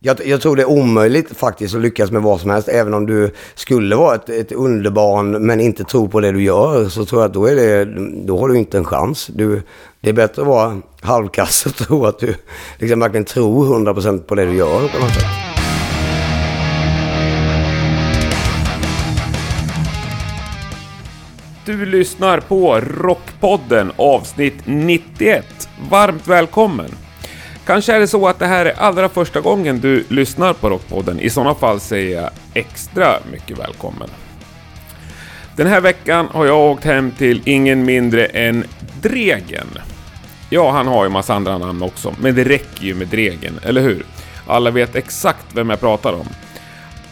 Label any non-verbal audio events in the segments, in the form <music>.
Jag, jag tror det är omöjligt faktiskt att lyckas med vad som helst. Även om du skulle vara ett, ett underbarn men inte tror på det du gör. Så tror jag att då, är det, då har du inte en chans. Du, det är bättre att vara halvkass och <laughs> tro att du liksom verkligen tror 100% på det du gör på något sätt. Du lyssnar på Rockpodden avsnitt 91. Varmt välkommen! Kanske är det så att det här är allra första gången du lyssnar på Rockpodden. I sådana fall säger jag extra mycket välkommen. Den här veckan har jag åkt hem till ingen mindre än Dregen. Ja, han har ju massa andra namn också, men det räcker ju med Dregen, eller hur? Alla vet exakt vem jag pratar om.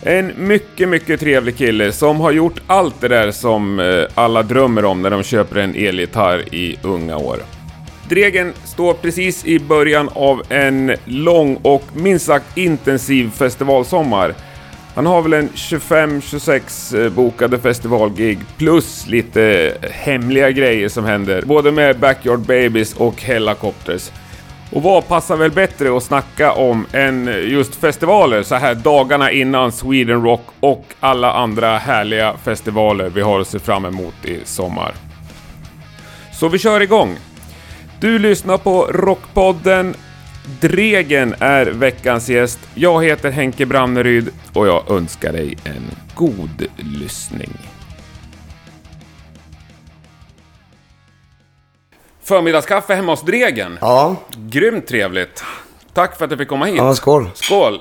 En mycket, mycket trevlig kille som har gjort allt det där som eh, alla drömmer om när de köper en elgitarr i unga år. Dregen står precis i början av en lång och minst sagt intensiv festivalsommar. Han har väl en 25-26 eh, bokade festivalgig plus lite hemliga grejer som händer, både med Backyard Babies och Hellacopters. Och vad passar väl bättre att snacka om än just festivaler så här dagarna innan Sweden Rock och alla andra härliga festivaler vi har att se fram emot i sommar. Så vi kör igång! Du lyssnar på Rockpodden. Dregen är veckans gäst. Jag heter Henke Branneryd och jag önskar dig en god lyssning. Förmiddagskaffe hemma hos Dregen. Ja, Grymt trevligt. Tack för att jag fick komma hit. ja skål. Skål!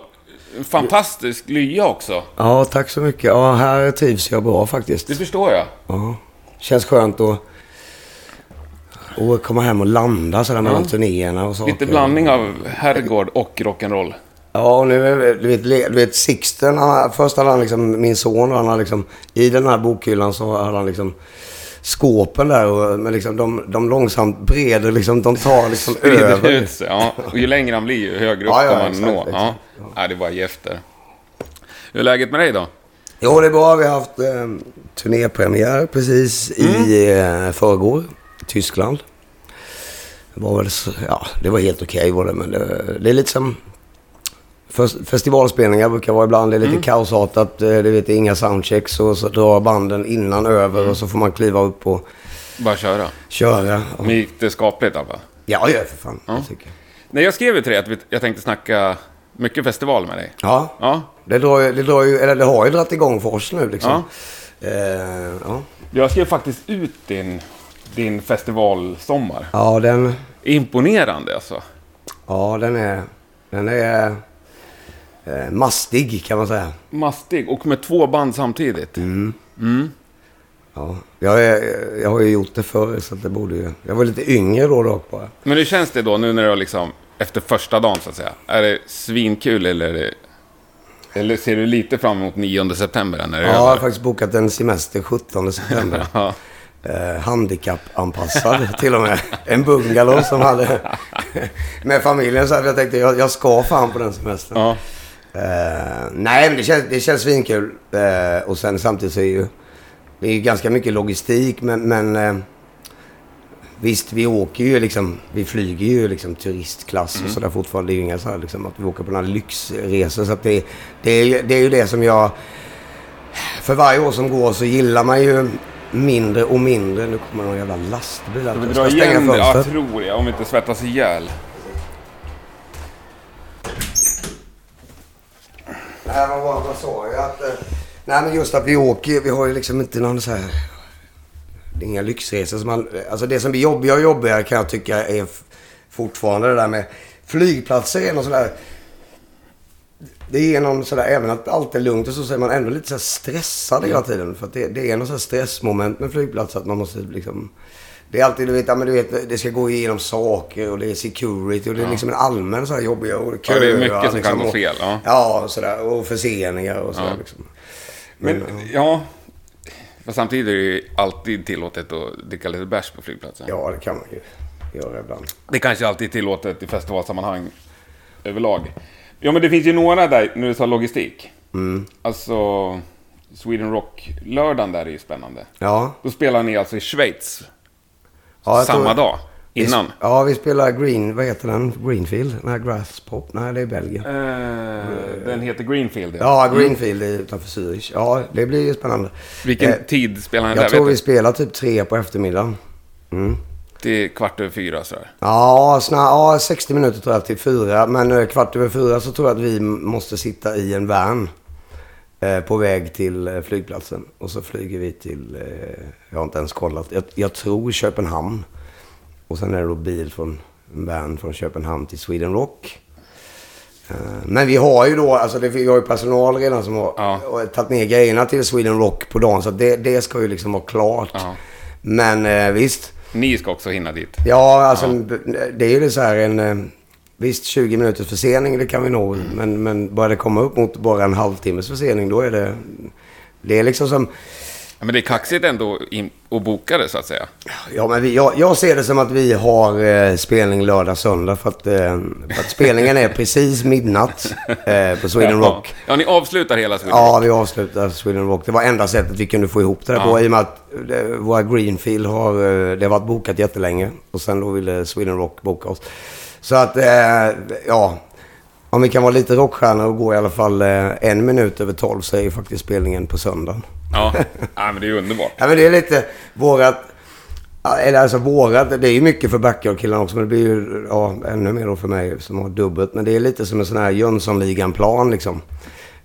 Fantastisk lya också. Ja, tack så mycket. Ja, här trivs jag bra faktiskt. Det förstår jag. Ja, känns skönt att, att komma hem och landa sådär mellan turnéerna och saker. Lite blandning av herrgård och rock'n'roll. Ja, och nu är du vet, du vet Sixten, han, först hade han liksom min son och han har liksom, i den här bokhyllan så hade han liksom skåpen där och men liksom de, de långsamt breder liksom, de tar liksom <laughs> över. ut sig. Ja. Och ju längre han blir, ju högre upp Ja, ja, kommer man exakt, nå. exakt. Ja. Ja, det är bara efter. Hur är läget med dig då? Jo, det är bra. Vi har haft eh, turnépremiär precis i eh, förrgår. Tyskland. Det var väl, ja, det var helt okej var det, men det, det är lite som fes- festivalspelningar brukar vara ibland. Det är lite kaosartat. eh, Det vet inga soundchecks och så drar banden innan över och så får man kliva upp och Bara köra. köra. Men gick det skapligt Abba? Ja, ja för fan. Jag tycker. Nej, jag skrev ju till dig att jag tänkte snacka mycket festival med dig. Ja, Ja. det, drar, det, drar ju, eller det har ju dragit igång för oss nu liksom. Eh, ja. Jag skrev faktiskt ut din, din festivalsommar. ja, den... Imponerande alltså. Ja, den är, den är eh, mastig kan man säga. Mastig och med två band samtidigt. Ja, jag, är, jag har ju gjort det förr så det borde ju... Jag var lite yngre då dock bara. Men hur känns det då nu när du liksom, efter första dagen så att säga? Är det svinkul eller, är det, eller ser du lite fram emot 9 september när Ja, jag har faktiskt bokat en semester 17 september. <laughs> Ja. Eh, handikappanpassad <laughs> till och med. En bungalow som hade <laughs> med familjen. Så jag tänkte jag, jag ska fan på den semestern. Ja. Eh, nej, men det känns, det känns svinkul. Eh, och sen samtidigt så är ju... Det är ju ganska mycket logistik, men... men eh, visst, vi åker ju liksom... Vi flyger ju liksom turistklass och sådär fortfarande. Det är ju inga så här liksom att vi åker på några lyxresor. Så att det, det, är, det är ju det som jag... För varje år som går så gillar man ju mindre och mindre. Nu kommer någon jävla lastbil. Ska vi Jag dra igen det? Ja, fönstret. tror jag. Om vi inte svettas ihjäl. Nej, vad, vad, vad sa jag? Att, eh, nej, men just att vi åker, vi har ju liksom inte någon så här... Det är inga lyxresor som man... Alltså det som blir jobbigare och jobbigare kan jag tycka är fortfarande det där med flygplatser är någon sådär... Det är någon sådär, även att allt är lugnt och så, så är man ändå lite så här stressad hela tiden. För att det, det är någon sån här stressmoment med flygplatser att man måste liksom... Det är alltid, du vet, ja, men du vet, det ska gå igenom saker och det är security och det är liksom en allmän så här jobbiga och Ja, det är köer, mycket som kan gå och- fel, ja. Ja, och sådär. Och förseningar och sådär Ja. liksom. Men ja, Fast samtidigt är det ju alltid tillåtet att dricka lite bärs på flygplatsen. Ja, det kan man ju göra ibland. Det kanske alltid är tillåtet i festivalsammanhang överlag. Ja, men det finns ju några där, när du sa logistik. Mm. Alltså, Sweden Rock-lördagen där är ju spännande. Ja. Då spelar ni alltså i Schweiz ja samma tror, dag. innan. Ja, vi spelar Green, vad heter den? Greenfield? Nej, Grasspop? Nej, det är Belgien. Eh, den heter Greenfield. Ja, Greenfield är utanför Zürich. Ja, det blir ju spännande. Vilken Eh, tid spelar ni där? Jag tror vi spelar typ tre på eftermiddagen. Mm. Det är kvart över fyra sådär. Ja, snar, ja, 60 minuter tror jag till fyra. Men eh, kvart över fyra så tror jag att vi måste sitta i en van. Eh, på väg till eh, flygplatsen. Och så flyger vi till, jag har inte ens kollat, jag, jag tror Köpenhamn. Och sen är det då bil från, en van från Köpenhamn till Sweden Rock. Men vi har ju då, alltså det, vi har ju personal redan som har Ja. tagit ner grejerna till Sweden Rock på dagen. Så det, det ska ju liksom vara klart. Ja. Men visst, Ni ska också hinna dit. Ja, alltså det är ju det så här en... eh, Visst, 20 minuters försening, det kan vi nå. Men, men börjar det komma upp mot bara en halvtimmes försening, då är det... Det är liksom som... Ja, men det är kaxigt ändå att boka det så att säga. Ja, men vi, jag, jag ser det som att vi har eh, spelning lördag, söndag. För att, eh, för att spelningen är precis midnatt eh, på Sweden Rock. Ja, ja ni avslutar hela Sweden Ja, Rock. vi avslutar Sweden Rock. Det var enda sättet vi kunde få ihop det där Ja. på. I och med att eh, våra Greenfield har, eh, det har varit bokat jättelänge. Och sen då ville Sweden Rock boka oss. Så att, eh, ja. Om vi kan vara lite rockstjärnor och gå i alla fall en minut över tolv så är ju faktiskt spelningen på söndagen. Ja. <laughs> ja, men det är ju underbart. Ja, men det är lite vårat... ja, Eller alltså vårat, det är ju mycket för backyard-killarna också. Men det blir ju ja, ännu mer då för mig som har dubbelt. Men det är lite som en sån här Jönssonligan-plan liksom.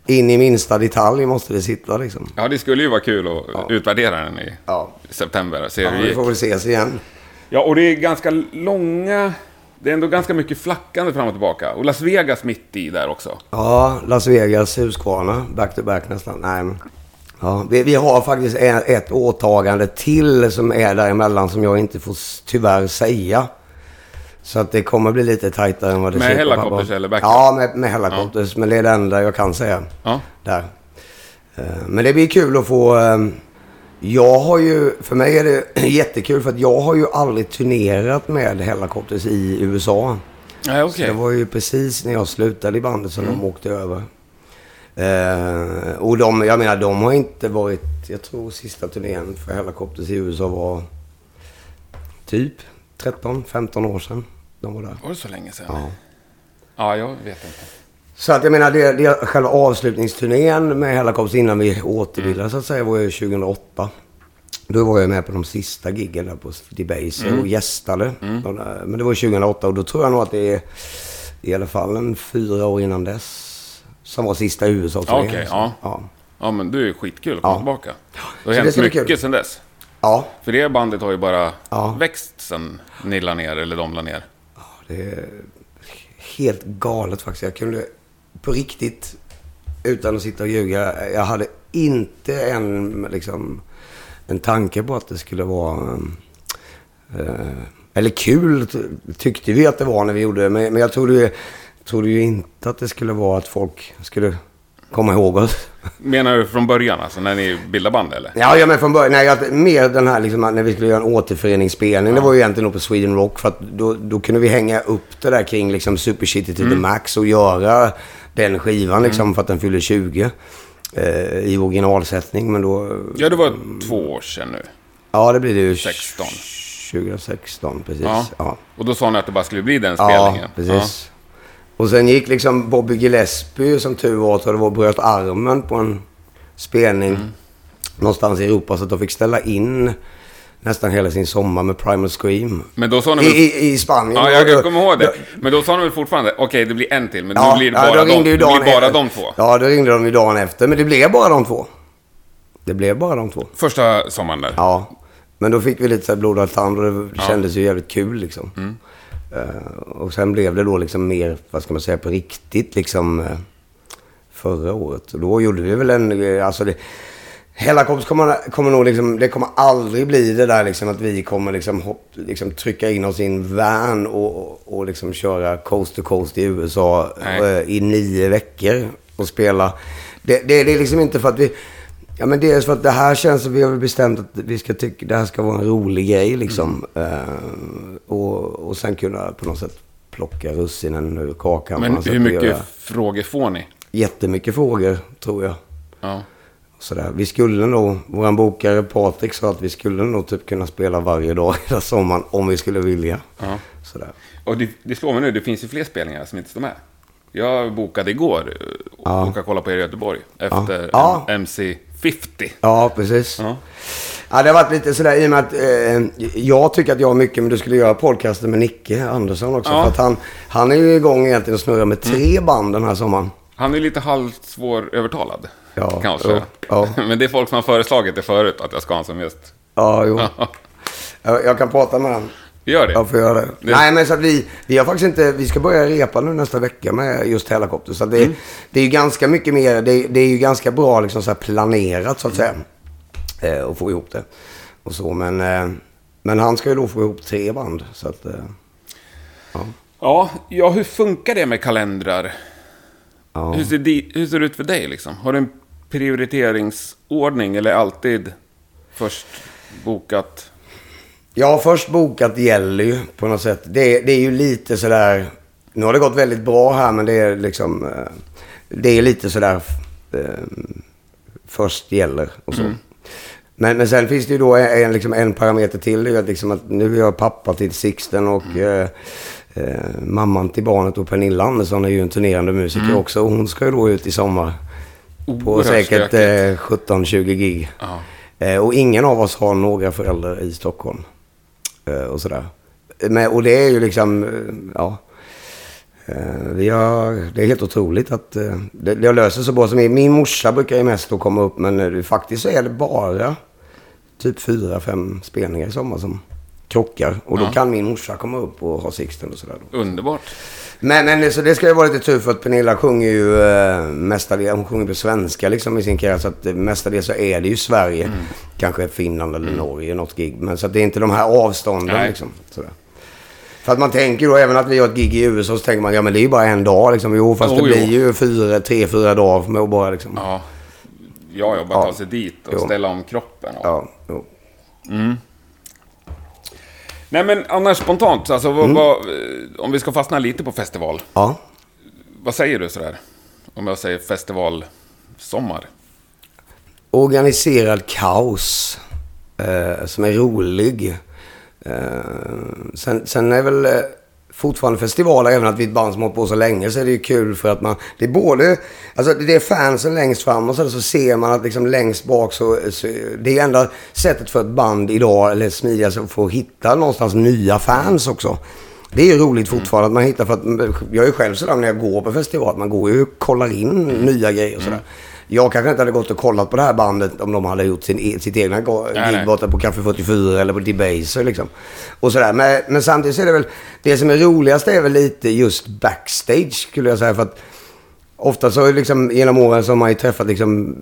In i minsta detalj måste det sitta liksom. Ja, det skulle ju vara kul att utvärdera den i Ja. september. Se Ja, hur vi får väl ses igen. Ja, och det är ganska långa... Det är ändå ganska mycket flackande fram och tillbaka. Och Las Vegas mitt i där också. Ja, Las Vegas, Huskvarna, back to back nästan. Nej, men, ja, vi, vi har faktiskt ett, åtagande till som är däremellan som jag inte får tyvärr säga. Så att det kommer bli lite tajtare än vad det Med ser på Hellacopters papper. eller backup? Ja, med, med Hellacopters. Men det är det enda jag kan säga. Ja. Där. Eh, Men det blir kul att få... eh, Jag har ju... För mig är det <clears throat> jättekul för att jag har ju aldrig turnerat med Hellacopters i USA. Nej, Så okej. det var ju precis när jag slutade i bandet som de åkte över. Eh, och de, jag menar, de har inte varit... Jag tror sista turnén för Hellacopters i USA var typ 13-15 år sedan. De var där. Var det så länge sedan? Ja. Ja, jag vet inte. Så att jag menar, det, det själva avslutningsturnén med Hellacopters innan vi återbildade så att säga var ju 2008. Då var jag med på de sista giggen där på Debaser och gästade. De där- Men det var 2008 och då tror jag nog att det är i alla fall en fyra år innan dess. Som var sista USA-turnén. Okej, Så, ja. ja. Ja, men det är skitkul att komma Ja. tillbaka. Det har det hänt bli mycket kul. sedan dess. Ja, För det bandet har ju bara Ja. växt sen ni la ner, eller de la ner. det är helt galet faktiskt. Jag kunde på riktigt, utan att sitta och ljuga, jag hade inte en, liksom, en tanke på att det skulle vara... Eh, eller kul ty- tyckte vi att det var när vi gjorde det. Men, men jag trodde ju, trodde ju inte att det skulle vara att folk skulle komma ihåg oss. Menar du från början, alltså när ni bildade band eller? Ja, ja men från början. Nej, jag, mer den här liksom, när vi skulle göra en återföreningsspelning. Det var ju egentligen nog på Sweden Rock. För att då, då kunde vi hänga upp det där kring liksom Super City to the Max och göra den skivan liksom för att den fyller 20. Eh, I originalsättning. Men då... Ja, det var två år sedan nu. Ja, det blir det ju. 16. 2016, precis. Ja. Ja, Och då sa ni att det bara skulle bli den ja spelningen. precis. Och sen gick liksom Bobby Gillespie, som tur var, jag det var, bröt armen på en spelning Mm. någonstans i Europa. Så att de fick ställa in nästan hela sin sommar med Primal Scream. Men då sa ni I, väl... i, i Spanien. Ja, jag, kommer ihåg det. Men då sa ni väl fortfarande, okej, det blir en till, men Ja, nu blir det ja, bara, då de, det blir bara de två. Ja, då ringde de ju dagen efter. Men det blev bara de två. Det blev bara de två. Första sommaren där. Ja. Men då fick vi lite så här blodad tand och det Ja. Mm. kändes ju jävligt kul liksom. Eh, och sen blev det då liksom mer, vad ska man säga, på riktigt liksom eh, förra året. Och då gjorde vi väl en, eh, alltså det, Hela Kops kommer, kommer nog liksom, det kommer aldrig bli det där liksom att vi kommer liksom, hopp, liksom trycka in oss i en van och, och, och liksom köra coast to coast i USA Nej. eh, i nio veckor och spela. Det, det, det är liksom inte för att vi... Ja men dels för att det här känns som vi har bestämt att vi ska tycka det här ska vara en rolig grej liksom. Mm. Eh, och, och sen kunna på något sätt plocka russinen ur kakan. Men hur mycket göra frågor får ni? Jättemycket frågor tror jag. Ja. Sådär. Vi skulle nog, våran bokare Patrik sa att vi skulle nog typ kunna spela varje dag <laughs> hela sommaren om vi skulle vilja. Ja. Sådär. Och det, det slår mig nu, det finns ju fler spelningar som inte står med. Jag bokade igår och Ja. åka och kolla på er i Göteborg efter Ja. MC50. Ja, precis. Ja. Ja, det har varit lite sådär i och med att eh, jag tycker att jag har mycket, men du skulle göra podcasten med Nicke Andersson också. Ja. För att han, han är ju igång egentligen och snurrar med tre band den här sommaren. Han är lite halvsvår övertalad. Ja, kanske. jo, ja. <laughs> Men det är folk som har föreslagit det förut, att jag ska ha honom som gäst. Ja, jo. <laughs> Jag, jag kan prata med honom. Gör det. Jag får göra det. Det- Nej, men så att vi, vi har faktiskt inte, vi ska börja repa nu nästa vecka med just Hellacopter. Så det, Mm. det är ju ganska mycket mer, det, det är ju ganska bra liksom så planerat så att säga. Eh, och få ihop det. Och så, men, eh, men han ska ju då få ihop tre band. Så att, eh, Ja, ja, hur funkar det med kalendrar? ja. Hur, ser di, hur ser det ut för dig liksom? Har du en prioriteringsordning eller alltid först bokat? Jag har först bokat gäller ju på något sätt. Det, det är ju lite sådär... Nu har det gått väldigt bra här men det är liksom... eh, Det är lite sådär... eh, Först gäller och så. Men, men sen finns det ju då en, liksom en parameter till. Det är att, liksom att nu är jag pappa till Sixten och eh, eh, mamman till barnet och Pernilla Andersson är ju en turnerande musiker också. Och hon ska ju då ut i sommar. På Oerhört säkert stökigt. eh, 17-20 gig. Ja. Eh, och ingen av oss har några föräldrar i Stockholm. Eh, och sådär. Men, och det är ju liksom, eh, ja. Eh, vi har, det är helt otroligt att det, det löser så bra. Som min, min morsa brukar ju mest då komma upp, men faktiskt så är det bara typ fyra, fem spelningar i sommar som krockar. Och då Ja. kan min morsa komma upp och ha Sixten och sådär. Underbart. Men, men så det ska ju vara lite tur för att Pernilla sjunger ju eh, mestadels, hon sjunger på svenska liksom i sin karriär. Så att mestadels så är det ju Sverige. Mm. Kanske Finland eller Norge, något gig. Men så att det är inte de här avstånden Nej. liksom. Sådär. För att man tänker då, även att vi har ett gig i USA, så tänker man ja men det är ju bara en dag liksom. Jo, fast Jo, det blir ju fyra, tre, fyra dagar med att bara liksom. Ja. Ja, jag bara Ja. ta sig dit och Jo. ställa om kroppen. Och... Ja, jo. Nej, men annars spontant, alltså, Mm. vad, vad, eh, om vi ska fastna lite på festival. ja. Vad säger du sådär? Om jag säger festivalsommar? organiserad kaos eh, som är rolig. Eh, sen, sen är väl eh, fortfarande festivaler, även att vi är ett band som hållit på så länge, så är det ju kul för att man... Det är både... Alltså det är fansen längst fram och så, så ser man att liksom längst bak så, så... Det är enda sättet för ett band idag, eller smidigast, att få hitta någonstans nya fans också. Det är ju roligt fortfarande att man hittar, för att jag är ju själv sådär när jag går på festival, man går ju och kollar in nya grejer och sådär. Jag kanske inte hade gått och kollat på det här bandet om de hade gjort sin, e- sitt egna gig borta på Café 44 eller på Debaser liksom. Och sådär. Men, men samtidigt så är det väl, det som är roligast är väl lite just backstage skulle jag säga. För att ofta så liksom genom åren så har man ju träffat liksom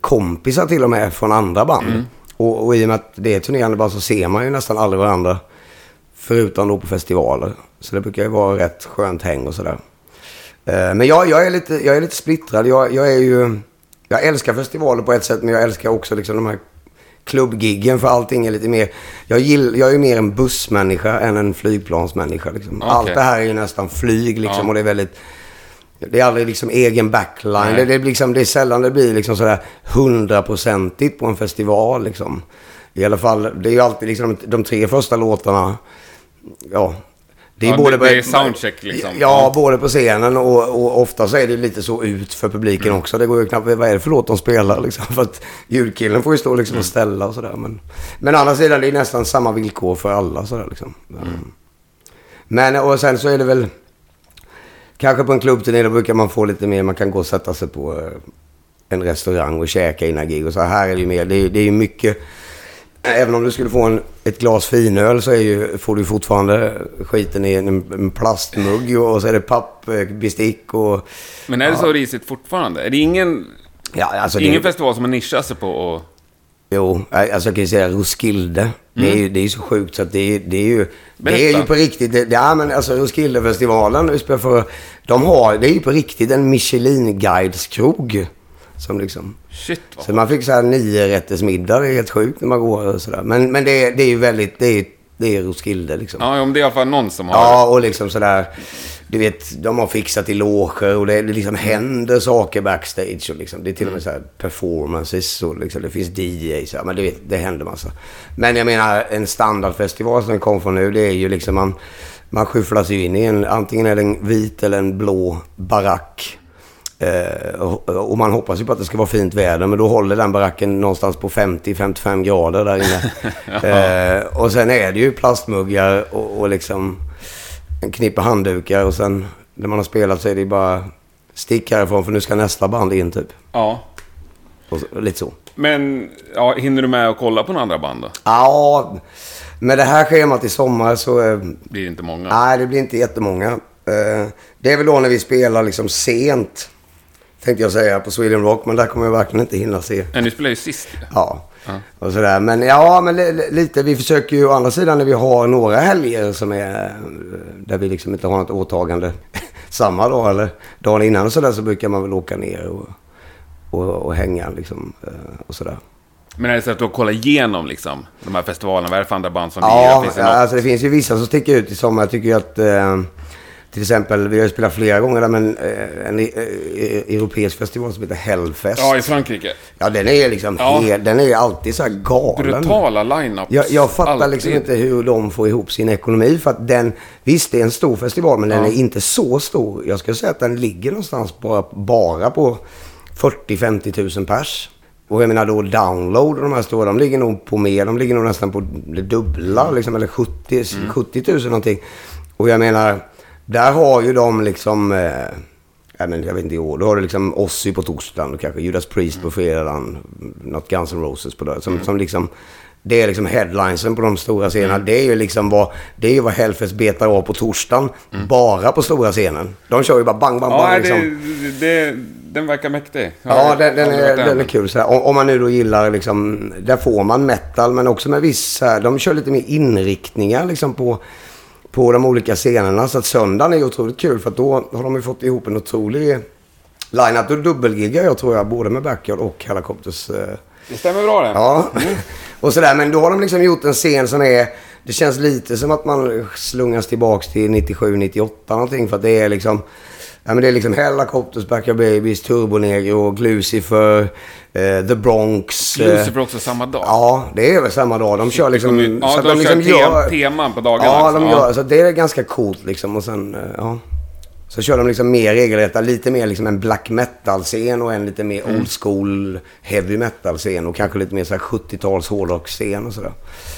kompisar till och med från andra band. Mm. Och, och i och med att det är turnerande band så ser man ju nästan aldrig varandra. Förutom då på festivaler. Så det brukar ju vara rätt skönt häng och sådär. Eh, Men jag, jag, är lite, jag är lite splittrad. Jag, jag är ju... Jag älskar festivaler på ett sätt, men jag älskar också liksom de här klubbgiggen. För allting är lite mer... Jag, gill, jag är mer en bussmänniska än en flygplansmänniska. Liksom. Okej. Allt det här är ju nästan flyg liksom. Ja. Och det är väldigt... Det är aldrig liksom egen backline. Det, det, blir liksom, det är sällan det blir liksom sådär hundraprocentigt på en festival liksom. I alla fall, det är ju alltid liksom de tre första låtarna. Ja. Det är Ja, både det- det är soundcheck, liksom. Ja, både på scenen och, och ofta så är det lite så ut för publiken Mm. också. Det går ju knappt, vad är det för låt de spelar liksom? <laughs> För att ljudkillen får ju stå liksom Mm. och ställa och sådär. Men, men å andra sidan, det är nästan samma villkor för alla sådär liksom. Mm. Men och sen så är det väl... Kanske på en klubbturné då brukar man få lite mer, man kan gå och sätta sig på eh, en restaurang och käka innan gig. Och så här är det ju mer, det är ju mycket... Även om du skulle få en, ett glas finöl så är ju, får du fortfarande skiten i en, en plastmugg och så är det pappbestick och... Men är det så risigt fortfarande? Är det ingen, Ja, alltså det, ingen festival som har nischat sig på och... Jo, alltså jag kan ju säga Roskilde. Det, är ju, det är så sjukt så att det är, det är ju... Det är ju Berätta. på riktigt. Det, det, ja, men alltså Roskildefestivalen, för, de har, det är ju på riktigt en Michelin-guideskrog. Som liksom... Shit, vad Så man fick så här nio rätters middag. Det är helt sjukt när man går och sådär. Men, men det, är- det är ju väldigt... Det är, det är Roskilde liksom. Ja, om det är i alla fall någon som har... Ja, och liksom sådär. Du vet, de har fixat i loger och det, det liksom händer saker backstage. Och liksom, det är till och med så här performances och liksom, det finns DJs. Men du vet, det händer massa. Men jag menar, en standardfestival som den kom från nu, det är ju liksom man, man skyfflas ju in i en, antingen är det en vit eller en blå barack. Eh, och, man hoppas ju på att det ska vara fint väder, men då håller den baracken någonstans på 50-55 grader där inne. <laughs> eh, och sen är det ju plastmuggar och, och liksom en knippe handdukar och sen när man har spelat så är det bara stick härifrån för nu ska nästa band in typ. Ja. Och så, lite så. Men ja, hinner du med att kolla på några andra band då? Ja, med det här schemat i sommar så... eh, Blir det inte många? Nej, det blir inte jättemånga. Det är väl då när vi spelar liksom sent, tänkte jag säga, på Sweden Rock. Men där kommer jag verkligen inte hinna se. Nej, ni spelade ju sist ju. Ja, och sådär. Men ja, men li- li- lite. Vi försöker ju å andra sidan när vi har några helger som är eh, där vi liksom inte har något åtagande <laughs> samma dag eller dagen innan och sådär så brukar man väl åka ner och, och, och hänga liksom eh, och sådär. Men är det så att du kollar igenom liksom, de här festivalerna? Vad är det för andra band som lirar? Ja, det ja, alltså det finns ju vissa som sticker ut i sommar. Jag tycker ju att eh, till exempel, vi har ju spelat flera gånger där, men eh, en eh, eh, europeisk festival som heter Hellfest. Ja, i Frankrike. Ja, den är liksom Ja. hel, den är alltid så här galen. Brutala line-ups. Jag, jag fattar Alltid. liksom inte hur de får ihop sin ekonomi. För att den, visst det är en stor festival, men den Ja. är inte så stor. Jag skulle säga att den ligger någonstans bara, bara på 40-50 000 pers. Och jag menar då download och de här stora, de ligger nog på mer. De ligger nog nästan på det dubbla, liksom, eller 70, 70 000 någonting. Och jag menar, där har ju de liksom... Eh, Ja, men jag vet inte i år. Då har du liksom Ozzy på torsdagen och kanske Judas Priest på fredagen. Något Guns N' Roses på det. Som, som liksom, det är liksom headlinesen på de stora scenerna. Det är ju liksom vad, det är ju vad Hellfest betar av på torsdagen. Bara på stora scenen. De kör ju bara bang, bang, Ja, bang. det, Liksom. det, den verkar mäktig. Jag Ja, den, den, är, den är kul. Om, om man nu då gillar liksom, där får man metal men också med viss, så här, de kör lite mer inriktningar liksom på, på de olika scenerna. Så att söndagen är otroligt kul för att då har de ju fått ihop en otrolig line-up. Då dubbelgiggar jag tror jag både med Backyard och Helicopters. eh, Det stämmer bra det. Ja, <laughs> och sådär. Men då har de liksom gjort en scen som är... Det känns lite som att man slungas tillbaks till 97, 98 någonting. För att det är liksom... Ja, men det är liksom Helicopters, Backyard Babies, Turbonegro, Glucifer, The Bronx. eh, Lucifer också samma dag. Ja, det är väl samma dag. De kör liksom... Ja, så de, de liksom kör gör... te teman på dagarna. Ja, de gör, så det är ganska coolt liksom. Och sen, eh, ja. Så kör de liksom mer regelrätta, lite mer liksom en black metal-scen och en lite mer Mm. old school heavy metal-scen och kanske lite mer så här 70-tals hårdrock-scen och sådär.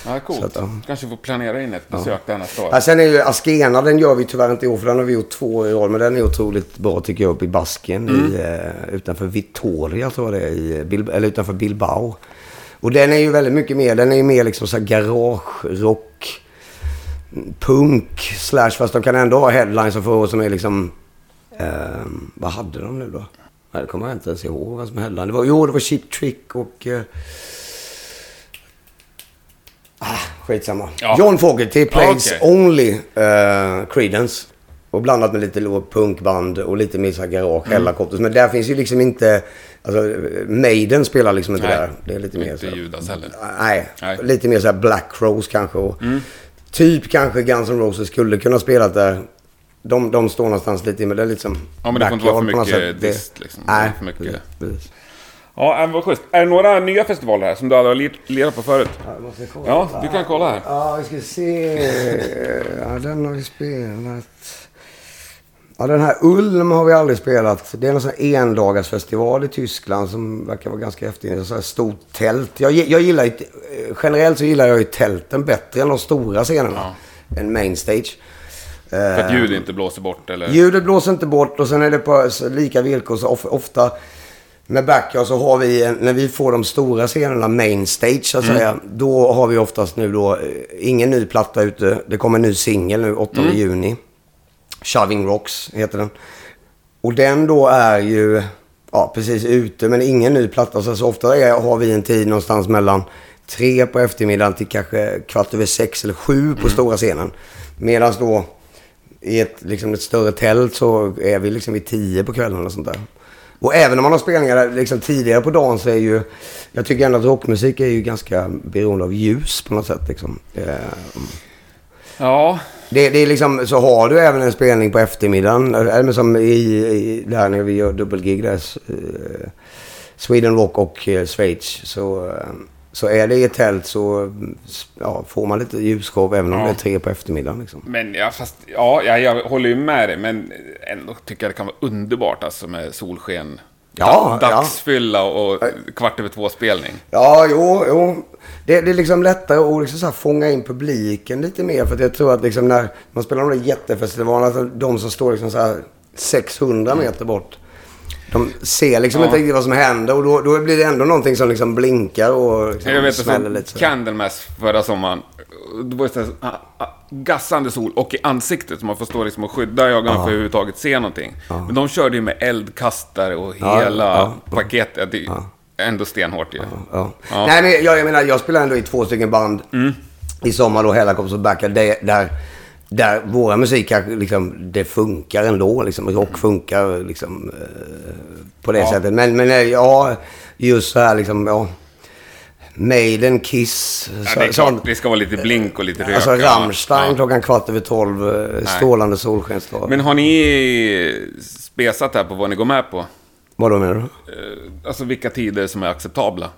Ja, coolt. Så att, ja. Kanske får planera in ett besök där nästa år. Ja, sen är ju Askena, den gör vi tyvärr inte i år för den har vi gjort två år i rad. Men den är otroligt bra tycker jag uppe i Basken Mm. i, eh, utanför Vitoria tror jag det är, i, Bil- eller utanför Bilbao. Och den är ju väldigt mycket mer, den är ju mer liksom så här garage-rock, punk, slash, fast de kan ändå ha headlines för oss som är liksom, eh, vad hade de nu då? Nej, det kommer jag inte ens ihåg vad som headline. Det var, jo, det var Cheap Trick och... Eh, ah, skitsamma. Ja. John Fogerty plays Ja, okej. Only uh, Creedence. Och blandat med lite punkband och lite mer så här garage, Mm. Men där finns ju liksom inte... Alltså, Maiden spelar liksom inte Nej, där. Det är lite mer inte Judas heller. Nej, Nej. Mm. lite mer så här Black Rose kanske. Och Typ kanske Guns N' Roses skulle kunna spela där. De, de står någonstans lite i, men det är liksom... Ja, men det får inte vara för mycket dist, liksom. Nej, För mycket- precis. Ja, äh, vad schysst. Är det några nya festivaler här som du aldrig har lir- lirat på förut? Kolla. Ja, du kan kolla här. Ja, vi ska se. Ja, den har vi spelat. Ja, den här Ulm har vi aldrig spelat. Det är en sån endagarsfestival i Tyskland som verkar vara ganska häftig. En sån här stort tält. Jag, jag gillar ju, generellt så gillar jag ju tälten bättre än de stora scenerna. Än main stage. För att ljud inte blåser bort eller? Ljudet blåser inte bort och sen är det på lika villkor. Så of, ofta med backyard så har vi, när vi får de stora scenerna, main stage så att säga. Då har vi oftast nu då, eh, ingen ny platta ute. Det kommer en ny singel nu, 8 juni. Shoving Rocks heter den. Och den då är ju, ja precis ute men ingen ny platta. Så, så ofta är, har vi en tid någonstans mellan tre på eftermiddagen till kanske kvart över sex eller sju på stora scenen. Medan då i ett, liksom ett större tält så är vi liksom vid tio på kvällen och sånt där. Och även om man har spelningar liksom tidigare på dagen så är ju... Jag tycker ändå att rockmusik är ju ganska beroende av ljus på något sätt. Liksom. Eh, Ja, Det, det är liksom, så har du även en spelning på eftermiddagen. Eller som i, i, där när vi gör dubbelgig där. eh, Sweden Rock och eh, Schweiz. Så, eh, så är det i ett tält så ja, får man lite ljusshow även om Ja. det är tre på eftermiddagen. Liksom. men ja, fast, ja, jag, jag håller ju med dig, men ändå tycker jag det kan vara underbart alltså med solsken. Ja. Dagsfylla och kvart över två-spelning. Ja, jo, jo. Det, det är liksom lättare att liksom så fånga in publiken lite mer. För jag tror att liksom när man spelar de där jättefestivalerna, alltså de som står liksom så här 600 meter bort. De ser liksom Ja. inte riktigt vad som händer och då, då blir det ändå någonting som liksom blinkar och liksom Jag vet smäller lite. Så. Candlemass förra sommaren. Det var så här, ah, ah, gassande sol och i ansiktet så man får stå liksom och skydda ögonen för att överhuvudtaget se någonting. Men de körde ju med eldkastare och hela paketet. Det är ändå stenhårt ju. Mm. Nej, men jag, jag menar, jag spelar ändå i två stycken band i sommar då, Hellacopters och Backa, där, där, där våra musik liksom, det funkar ändå. Liksom, rock funkar liksom eh, på det Ja. sättet. Men, men eh, ja, just så här liksom, ja. Maiden, Kiss, Ja, så, det klart, det ska vara lite blink och lite. Alltså ja. Rammstein Ja. klockan kvart över tolv, eh, strålande solskensdag. Men har ni spesat här på vad ni går med på? Vad då menar du? Eh, Alltså vilka tider som är acceptabla?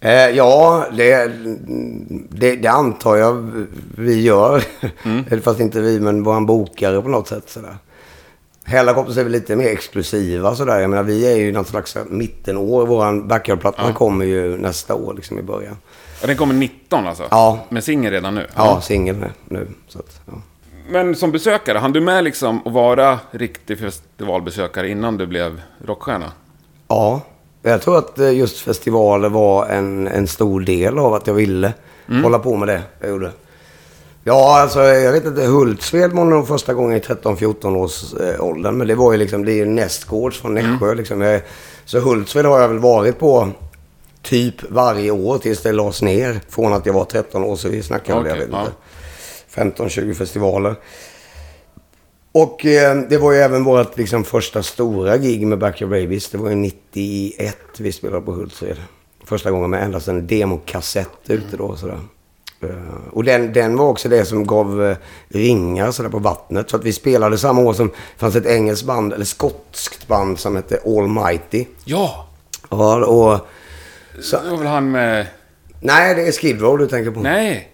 Eh, ja, det, det, det antar jag vi gör. Eller <laughs> Fast inte vi, men våran bokare på något sätt. Sådär. Hellacopters är väl lite mer exklusiva sådär. Jag menar, vi är ju något slags mittenår. Våran backyardplatta kommer ju nästa år liksom i början. Ja, den kommer 19 alltså? Ja. Med singel redan nu? Ja, singel nu. så att, ja. Men som besökare, hann du med liksom att vara riktig festivalbesökare innan du blev rockstjärna? ja, jag tror att eh, just festivaler var en, en stor del av att jag ville hålla på med det jag gjorde. Ja, alltså jag vet inte. Hultsfred var nog första gången i 13-14 års eh, åldern. Men det var ju liksom, det är ju nästgårds från Nässjö liksom. Jag, så Hultsfred har jag väl varit på typ varje år tills det lades ner. Från att jag var 13 år, så vi snackar väl, jag vet ja. inte, 15-20 festivaler. Och eh, det var ju även vårt liksom, första stora gig med Backyard Babies. Det var ju 91 vi spelade på Hultsfred. Första gången med endast en demokassett ute då. Sådär. Eh, och den, den var också det som gav eh, ringar sådär på vattnet. Så att vi spelade samma år som det fanns ett engelskt band, eller skotskt band som hette Almighty. Ja! Ja, och... Så, Det var väl han med... nej, det är Skid Row du tänker på. Nej!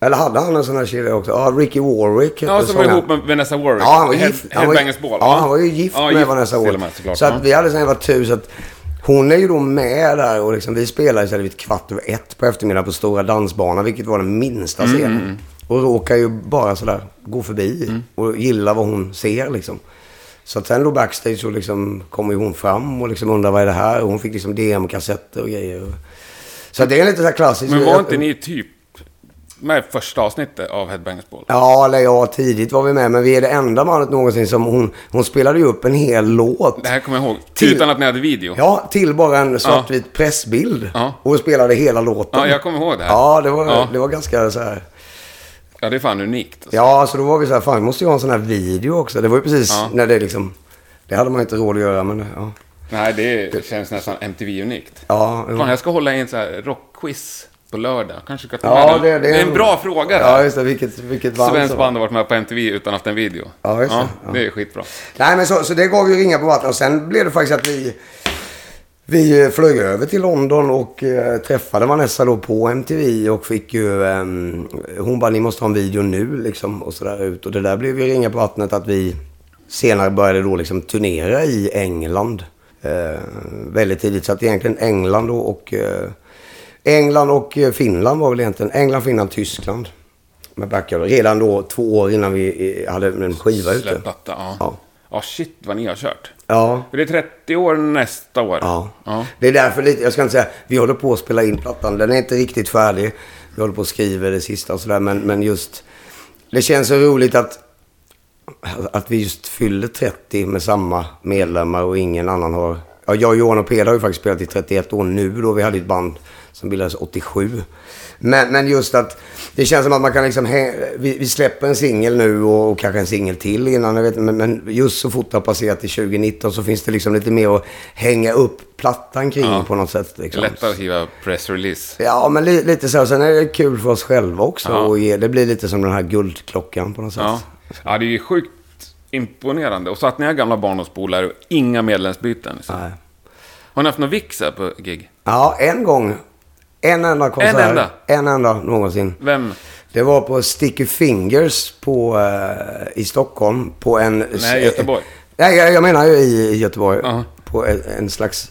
Eller hade han en sån här kedja också? Ja, Ricky Warwick Ja, som var ihop med Vanessa Warwick. Ja, han var Head- gift. Han var, Ball. ja, han var ju gift Ja, med Vanessa till och Warwick. Så Ja. att vi hade sen varit tur så att hon är ju då med där och liksom, vi spelar istället vid kvart över ett på eftermiddagen på Stora Dansbanan, vilket var den minsta Mm, scenen. Och råkar ju bara sådär gå förbi Mm. och gilla vad hon ser liksom. Så att sen då backstage så liksom kommer ju hon fram och liksom undrar vad är det här? Och hon fick liksom DM-kassetter och grejer. Så det är lite så här klassiskt. Men var inte ni typ med i första avsnittet av Headbangers Ball? Ja, eller ja, tidigt var vi med. Men vi är det enda bandet någonsin som hon... Hon spelade ju upp en hel låt. Det här kommer jag ihåg. Till- Utan att ni hade video? Ja, till bara en svartvit pressbild. Ja. Och spelade hela låten. Ja, jag kommer ihåg det här. Ja, det var, Ja. det var ganska så här... Ja, det är fan unikt. Alltså. Ja, så då var vi så här, fan vi måste ju ha en sån här video också. Det var ju precis Ja. när det liksom... Det hade man inte råd att göra, men ja. Nej, det känns nästan MTV-unikt. Ja, jo. Fan, jag ska hålla i en sån här rockquiz på lördag. Kanske ska ta Ja, med det- den. det det, är en en- bra fråga. det ja just det. Vilket, vilket band Svenskt band har varit med på MTV utan haft en video. Ja, just det. Ja. det är skitbra. Nej, men så, så det gav ju ringar på vattnet. Och sen blev det faktiskt att vi... Vi eh, flög över till London och eh, träffade Vanessa då på MTV och fick ju... ehm, hon bara, ni måste ha en video nu liksom och sådär ut. Och det där blev ju ringar på vattnet att vi senare började då liksom turnera i England. Eh, väldigt tidigt. Så att egentligen England då och... Eh, England och eh, Finland var väl egentligen... England, Finland, Tyskland. Med backyard. Redan då två år innan vi eh, hade en skiva ute. Platta, ja. Ja. Ja, shit vad ni har kört. Ja. För det är 30 år nästa år. Ja. ja. Det är därför lite, jag ska inte säga, vi håller på att spela in plattan. Den är inte riktigt färdig. Vi håller på att skriva det sista och sådär. Men, men just, det känns så roligt att, att vi just fyller 30 med samma medlemmar och ingen annan har... Ja, jag, Johan och Peder har ju faktiskt spelat i 31 år nu då. Vi hade ett band som bildades 87. Men, men just att det känns som att man kan liksom... Vi, vi släpper en singel nu och, och kanske en singel till innan. Jag vet, men, men just så fort det har passerat till 2019 så finns det liksom lite mer att hänga upp plattan kring Ja. på något sätt. Liksom. lättare att skriva pressrelease. Ja, men li, lite så. Sen är det kul för oss själva också. Ja. Och ge, det blir lite som den här guldklockan på något sätt. Ja. ja, det är ju sjukt imponerande. Och så att ni är gamla barndomspolare och inga medlemsbyten. Liksom. Nej. Har ni haft någon vix på gig? Ja, en gång. En enda konsert. En enda? En enda någonsin. Vem? Det var på Sticky Fingers på, eh, i Stockholm. På en... Nej, Göteborg. Nej, jag, jag menar ju i, Göteborg. Ja. På en, en slags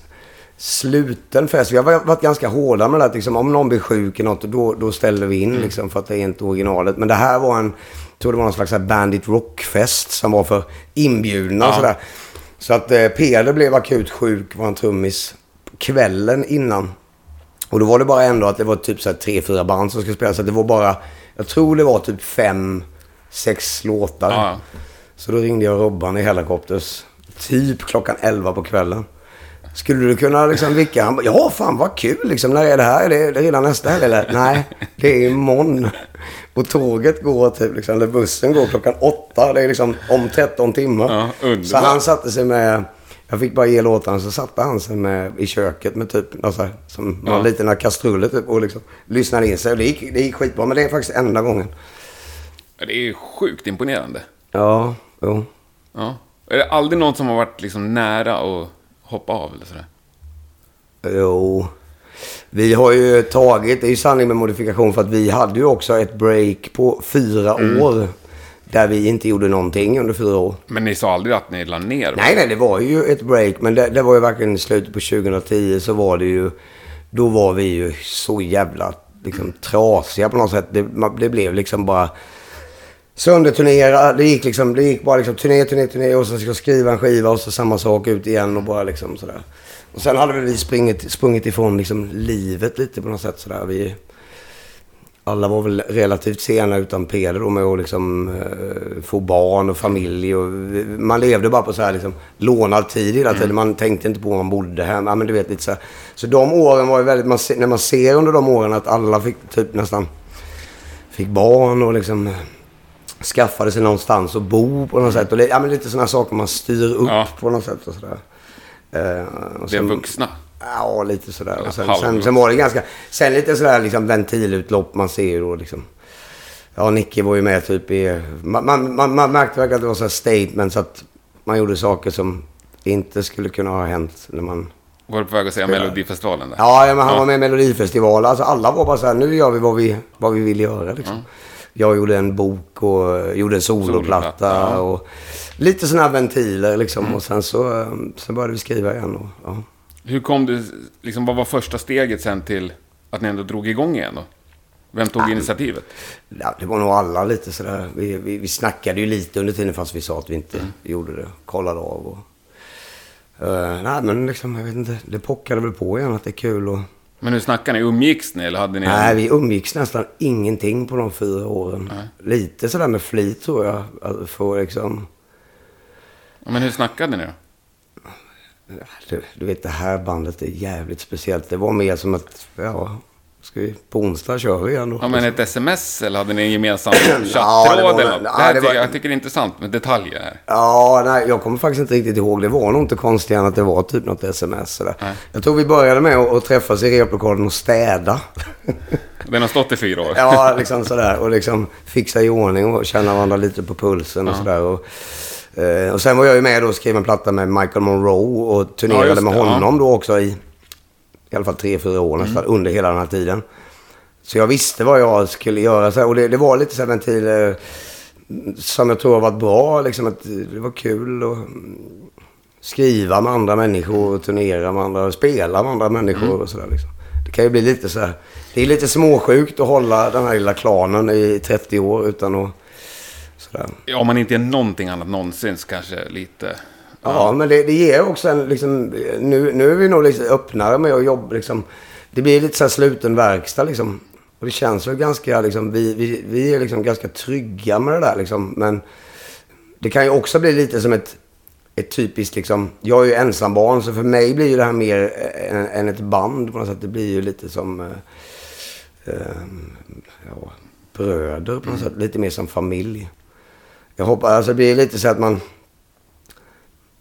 sluten fest. Vi har varit ganska hårda med det. Att liksom, om någon blir sjuk i något, då, då ställer vi in liksom, för att det är inte originalet. Men det här var en... Jag tror det var någon slags Bandit Rock-fest som var för inbjudna och sådär. Så att eh, Peder blev akut sjuk, var en trummis, kvällen innan. Och då var det bara ändå att det var typ så här tre, fyra band som skulle spela. Så det var bara, jag tror det var typ fem, sex låtar. Ja. Så då ringde jag Robban i Helicopters. Typ klockan 11 på kvällen. Skulle du kunna liksom vicka? Han bara, ja fan vad kul liksom. När är det här? Är det, är det redan nästa helg eller? Nej, det är imorgon. Och tåget går typ liksom, eller bussen går klockan åtta. Det är liksom om 13 timmar. Ja, så han satte sig med, jag fick bara ge låtarna, så satte han sig med i köket med typ, något så här, som Ja. någon liten kastruller typ och liksom lyssnade in sig. Och det gick, det gick skitbra, men det är faktiskt enda gången. Det är ju sjukt imponerande. Ja, jo. Ja. Är det aldrig någon som har varit liksom nära att hoppa av eller sådär? Jo. Vi har ju tagit, det är ju sanning med modifikation för att vi hade ju också ett break på fyra Mm. år. Där vi inte gjorde någonting under fyra år. Men ni sa aldrig att ni la ner? Nej, nej, det var ju ett break. Men det, det var ju verkligen i slutet på 2010 så var det ju... Då var vi ju så jävla liksom, trasiga på något sätt. Det, det blev liksom bara sönderturnera. Det gick liksom, det gick bara liksom turné, turné, turné och sen ska jag skriva en skiva och så samma sak ut igen och bara liksom sådär. Och sen hade vi sprungit, sprungit ifrån liksom livet lite på något sätt sådär. Vi, alla var väl relativt sena utan Peder då med att liksom eh, få barn och familj. Och, man levde bara på så här liksom lånad tid hela tiden. Man tänkte inte på var man bodde hem. Ja, men du vet lite så här. Så de åren var ju väldigt, man, när man ser under de åren att alla fick typ nästan, fick barn och liksom eh, skaffade sig någonstans att bo på något sätt. Och ja, men lite sådana saker man styr upp Ja. på något sätt och sådär. Eh, och Det är sen- vuxna. Ja, lite sådär. Och sen, sen, sen var det ganska... Sen lite sådär liksom ventilutlopp. Man ser då liksom... Ja, Nicke var ju med typ i... Man, man, man, man märkte verkligen att det var så statements att man gjorde saker som inte skulle kunna ha hänt när man... Var du på väg att säga Spelar. Melodifestivalen där? Ja, ja men han Ja. var med i Melodifestivalen. Alltså alla var bara så här, nu gör vi vad vi, vad vi vill göra liksom. Jag gjorde en bok och gjorde en soloplatta ja. och lite sådana här ventiler liksom. Och sen så eh, sen började vi skriva igen och ja. Hur kom du, liksom, vad var första steget sen till att ni ändå drog igång igen då? Vem tog initiativet? Ja, det var nog alla lite sådär. Vi, vi, vi snackade ju lite under tiden fast vi sa att vi inte Mm. gjorde det. Kollade av och... Uh, nej men liksom, jag vet inte. Det pockade väl på igen att det är kul och... Men hur snackade ni? Umgicks ni eller hade ni... Nej, vi umgicks nästan ingenting på de fyra åren. Lite sådär med flit tror jag. Få liksom... Ja, Men hur snackade ni då? Du, du vet det här bandet är jävligt speciellt. Det var mer som att, ja... Ska vi, på onsdag kör vi igen. Ja, men ett sms eller hade ni en gemensam <clears throat> Ja, det chattråd var eller ja, Det här det tycker, var- Jag tycker det är intressant med detaljer här. Ja, nej, jag kommer faktiskt inte riktigt ihåg. Det var nog inte konstigt än att det var typ något sms. Nej. Jag tror vi började med att, att träffas i replokalen och städa. <laughs> Den har stått i fyra år. ja, liksom sådär. Och liksom fixa i ordning och känna varandra lite på pulsen och sådär. Och, eh, och sen var jag ju med och skrev en platta med Michael Monroe och Ja, turnerade med det, ja. Mm. honom då också i i alla fall tre, fyra år nästan under hela den här tiden. Så jag visste vad jag skulle göra. Så och det, det var lite så här ventiler som jag tror har varit bra. Liksom att det var kul att skriva med andra människor, och turnera med andra, spela med andra människor Mm. och sådär. Liksom. Det kan ju bli lite så här. Det är lite småsjukt att hålla den här lilla klanen i 30 år utan att... Sådär. Ja, Om man inte är någonting annat någonsin kanske lite... Ja, men det, det ger också en liksom, nu, nu är vi nog lite öppnare med att jobba liksom. Det blir lite så här sluten verkstad liksom. Och det känns väl ganska liksom, vi, vi, vi är liksom ganska trygga med det där liksom. Men det kan ju också bli lite som ett ett typiskt liksom... Jag är ju ensambarn så för mig blir ju det här mer än, än ett band på något sätt. Det blir ju lite som... Eh, eh, ja, bröder på något sätt. Lite mer som familj. Jag hoppas, alltså det blir lite så att man...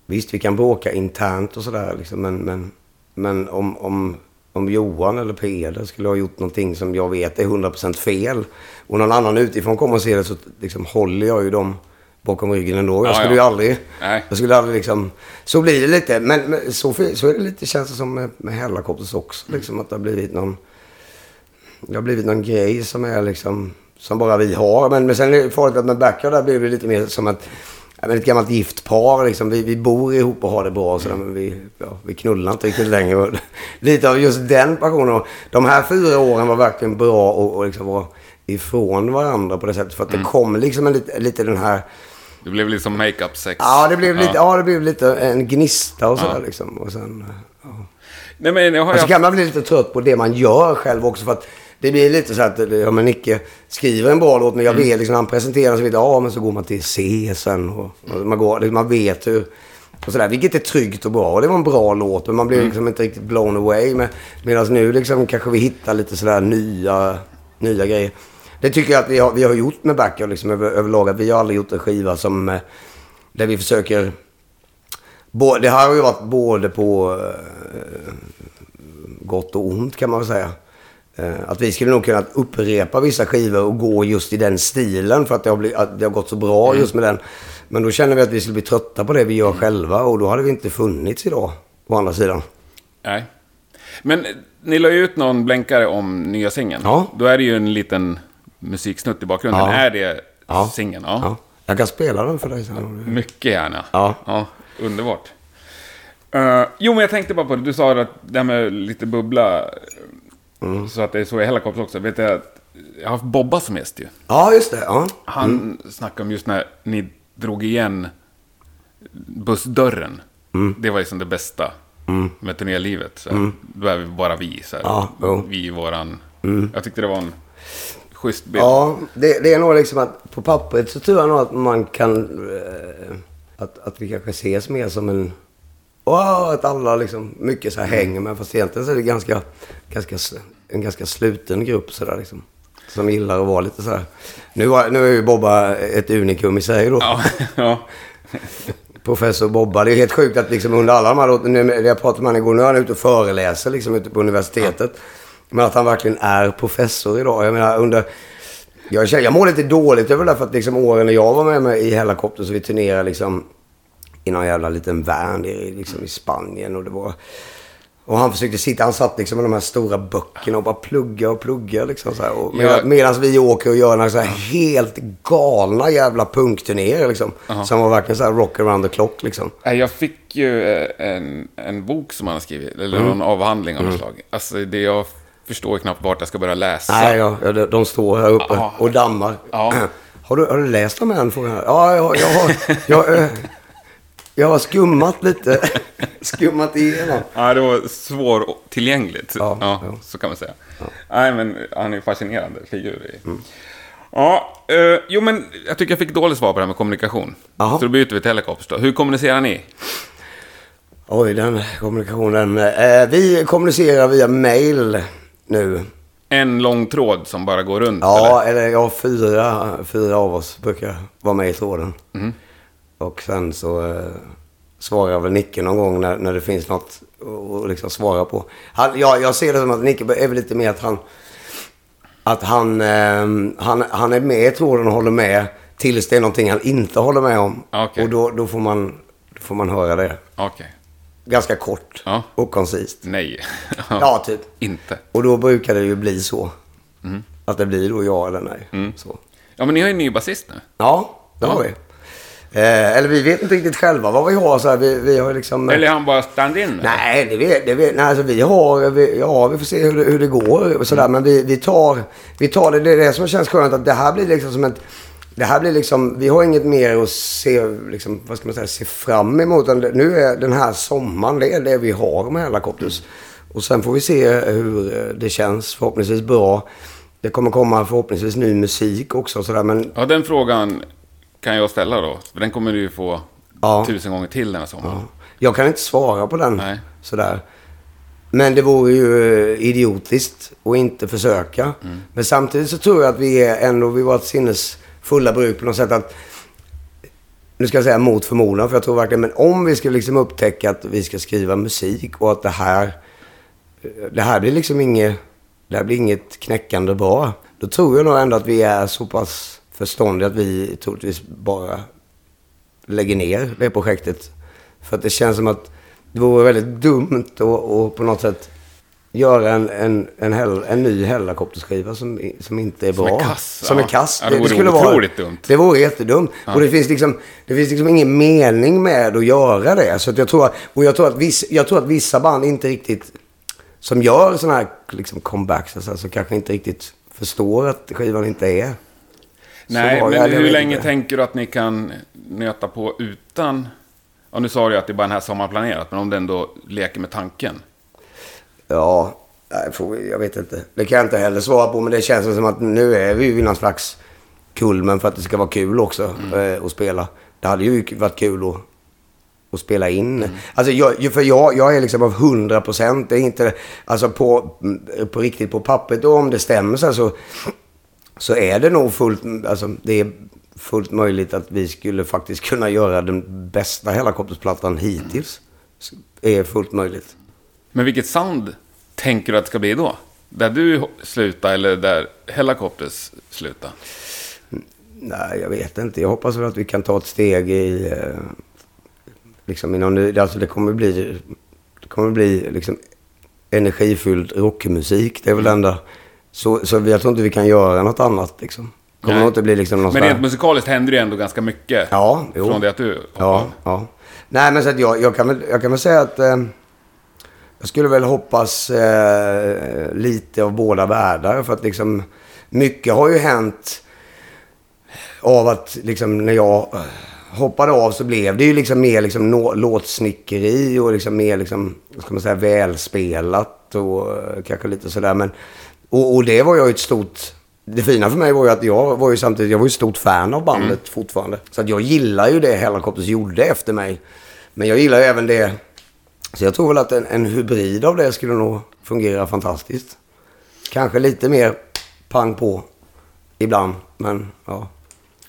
Visst, vi kan bråka internt och sådär liksom, men, men, men om, om, om Johan eller Peder skulle ha gjort någonting som jag vet är 100% fel och någon annan utifrån kommer och ser det så liksom håller jag ju dem bakom ryggen ändå. Jag Ja, skulle ja. ju aldrig... Nej. Jag skulle aldrig liksom... Så blir det lite. Men, men så, så är det lite, känns det som med, med Hellacopters också. Liksom att det har blivit någon... Det har blivit någon grej som är liksom... Som bara vi har. Men, men sen är det farligt att med Backyard där blir det lite mer som ja, men Ett gammalt gift par liksom. Vi, vi bor ihop och har det bra sådär. Men vi, ja, vi knullar inte riktigt längre. <laughs> Lite av just den passionen. Och De här fyra åren var verkligen bra och, och liksom vara ifrån varandra på det sättet. För att det kom liksom en, lite, lite den här... Det blev liksom makeup sex. Ja, det blev lite, ja. det blev lite en gnista och sådär liksom. Och sen, ja. Nej, men jag har Och så haft... kan man bli lite trött på det man gör själv också. För att det blir lite så att, ja men Nicke skriver en bra låt, men jag vet liksom, han presenterar sig vidare, ja men så går man till C sen och, och man, går, man vet hur, och sådär, vilket är tryggt och bra. Och det var en bra låt, men man blir liksom inte riktigt blown away. Med, Medan nu liksom kanske vi hittar lite sådär nya, nya grejer. Det tycker jag att vi har, vi har gjort med Backyard liksom över, överlag. Vi har aldrig gjort en skiva som, eh, där vi försöker Det här har ju varit både på eh, gott och ont kan man väl säga. Eh, att vi skulle nog kunna upprepa vissa skivor och gå just i den stilen för att det har, blivit, att det har gått så bra just med den. Men då känner vi att vi skulle bli trötta på det vi gör själva och då hade vi inte funnits idag. Å andra sidan. Nej. Men eh, ni la ju ut någon blänkare om nya singeln. Ja. Då är det ju en liten musiksnutt i bakgrunden. Ja. Är det Ja. singeln? Ja. Ja. Jag kan spela den för dig sen. Mycket gärna. Ja. underbart. Eh, jo, men jag tänkte bara på det. Du sa att det här med lite bubbla. Mm. Så att det är så i Hellacopters också. Vet jag, att jag har haft Bobba som gäst ju. Ja, just det. Ja. Han Mm. snackade om just när ni drog igen bussdörren. Mm. Det var liksom det bästa med turnélivet. Så här. Då är vi bara vi. Så. Ja. Mm. Vi i våran... Jag tyckte det var en schysst bild. Ja, det, det är nog liksom att på pappret så tror jag nog att man kan... Eh, att, att vi kanske ses mer som en... Wow, att alla liksom mycket så här hänger med. Fast egentligen så är det ganska, ganska, en ganska sluten grupp sådär liksom. Som gillar att vara lite så här. Nu, var, nu är ju Bobba ett unikum i sig då. Ja, ja. Professor Bobba. Det är helt sjukt att liksom under alla de här nu- jag pratade med honom igår, nu är han ute och föreläser liksom ute på universitetet. Men att han verkligen är professor idag. Jag menar under... Jag, känner, jag mår lite dåligt över det där för att liksom åren när jag var med mig i Hellacopter så vi turnerade liksom i någon jävla liten van i, liksom, i Spanien och det var... Och han försökte sitta, han satt liksom med de här stora böckerna och bara plugga och plugga liksom så här. Och med, Ja. Medan vi åker och gör några så här helt galna jävla punkturnéer liksom. Som var verkligen så här rock around the clock liksom. Jag fick ju eh, en, en bok som han har skrivit, eller Mm. någon avhandling av något slag. Alltså, det jag förstår knappt vart jag ska börja läsa. Nej, ja, ja, de, står här uppe Ja. och dammar. Ja. <clears throat> Har, du, har du läst dem än? Ja, jag, jag, har, jag, eh, jag har skummat lite. <laughs> skummat igenom. Ja, det var svårtillgängligt. Ja, Ja, ja. så kan man säga. Nej, men han är fascinerande figur. Mm. Ja, eh, jo men jag tycker jag fick dåligt svar på det här med kommunikation. Jaha. Så då byter vi till då. Hur kommunicerar ni? Oj, den kommunikationen. Eh, vi kommunicerar via mail nu. En lång tråd som bara går runt? Ja, eller ja, fyra, fyra av oss brukar vara med i tråden. Mm. Och sen så eh, svarar väl Nicke någon gång när, när det finns något att liksom svara på. Han, ja, jag ser det som att Nicke är väl lite mer att han... Att han, eh, han, han är med i tråden och håller med tills det är någonting han inte håller med om. Okej. Och då, då, får man, då får man höra det. Okej. Ganska kort Ja. och koncist. Nej. <laughs> Ja, typ. Inte. Och då brukar det ju bli så. Mm. Att det blir då ja eller nej. Så. Ja, men ni har ju en ny basist nu. Ja, det har vi. Eh, eller vi vet inte riktigt själva vad vi har. Så här, vi, vi har liksom... Eller är han bara stand-in? Nej, det vet, det vet, nej alltså vi har... Vi, ja, vi får se hur det, hur det går och sådär. Men vi, vi, tar, vi tar det. Det är det som känns skönt. Att det här blir liksom som ett... Det här blir liksom... Vi har inget mer att se, liksom, vad ska man säga, se fram emot. Nu är den här sommaren, det är det vi har med Hellacopters. Och sen får vi se hur eh, det känns. Förhoppningsvis bra. Det kommer komma förhoppningsvis ny musik också och sådär. Men Ja, den frågan kan jag ställa då. För den kommer du ju få Ja. tusen gånger till den här sommaren. Ja. Jag kan inte svara på den Nej. sådär. Men det vore ju eh, idiotiskt att inte försöka. Men samtidigt så tror jag att vi är ändå vid vårt sinnes fulla bruk på något sätt att nu ska jag säga mot förmodan, för jag tror verkligen, men om vi ska liksom upptäcka att vi ska skriva musik och att det här, det här blir liksom inget, det här blir inget knäckande bra. Då tror jag nog ändå att vi är så pass förståndiga att vi troligtvis bara lägger ner det projektet. För att det känns som att det vore väldigt dumt att, på något sätt göra en, en, en, hell, en ny Hellacopterskiva som, som inte är Som bra. är kass, Som ja. är kass. Ja, det vore otroligt dumt. Det vore jättedumt. Och det finns liksom, det finns liksom ingen mening med att göra det. Så jag tror och jag tror att, viss, jag tror att vissa band inte riktigt, som gör sådana här liksom comebacks, alltså, så kanske inte riktigt förstår att skivan inte är. Nej, men Ja, jag hur länge inte. tänker du att ni kan nöta på utan... Ja, nu sa du att det är bara den här sommaren planerat, men om den då leker med tanken. Ja, jag vet inte. Det kan jag inte heller svara på, men det känns som att nu är vi vid någon slags kulmen för att det ska vara kul också eh, att spela. Det hade ju varit kul att, att spela in. Alltså, jag, för jag, jag är liksom av 100 procent. Det är inte, alltså på, på riktigt på pappret och om det stämmer så, här så, är det nog fullt, alltså det är fullt möjligt att vi skulle faktiskt kunna göra den bästa Hellacoptersplattan hittills. är fullt möjligt. Men vilket sound tänker du att det ska bli då? Där du slutar eller där Hellacopters slutar? Nej, jag vet inte. Jag hoppas väl att vi kan ta ett steg i... Eh, liksom inom nu. Alltså det kommer bli... Det kommer bli liksom energifylld rockmusik. Det är väl det enda... Så, så jag tror inte vi kan göra något annat liksom. kommer Nej. nog inte bli liksom någon Men rent musikaliskt händer det ju ändå ganska mycket. Ja, jo. Från det att du hoppade Ja, ja. Nej, men så att jag, jag, kan väl, jag kan väl säga att eh, jag skulle väl hoppas eh, lite av båda världar. För att liksom, mycket har ju hänt av att liksom när jag eh, hoppade av så blev det ju liksom mer liksom nå- låtsnickeri och liksom mer liksom, ska man säga, välspelat och eh, kanske lite sådär. Men, och, och det var jag ett stort... Det fina för mig var ju att jag var ju samtidigt, jag var ju ett stort fan av bandet fortfarande. Så att jag gillar ju det Hellacopters gjorde efter mig. Men jag gillar ju även det. Så jag tror väl att en, en hybrid av det skulle nog fungera fantastiskt. Kanske lite mer pang på ibland, men ja.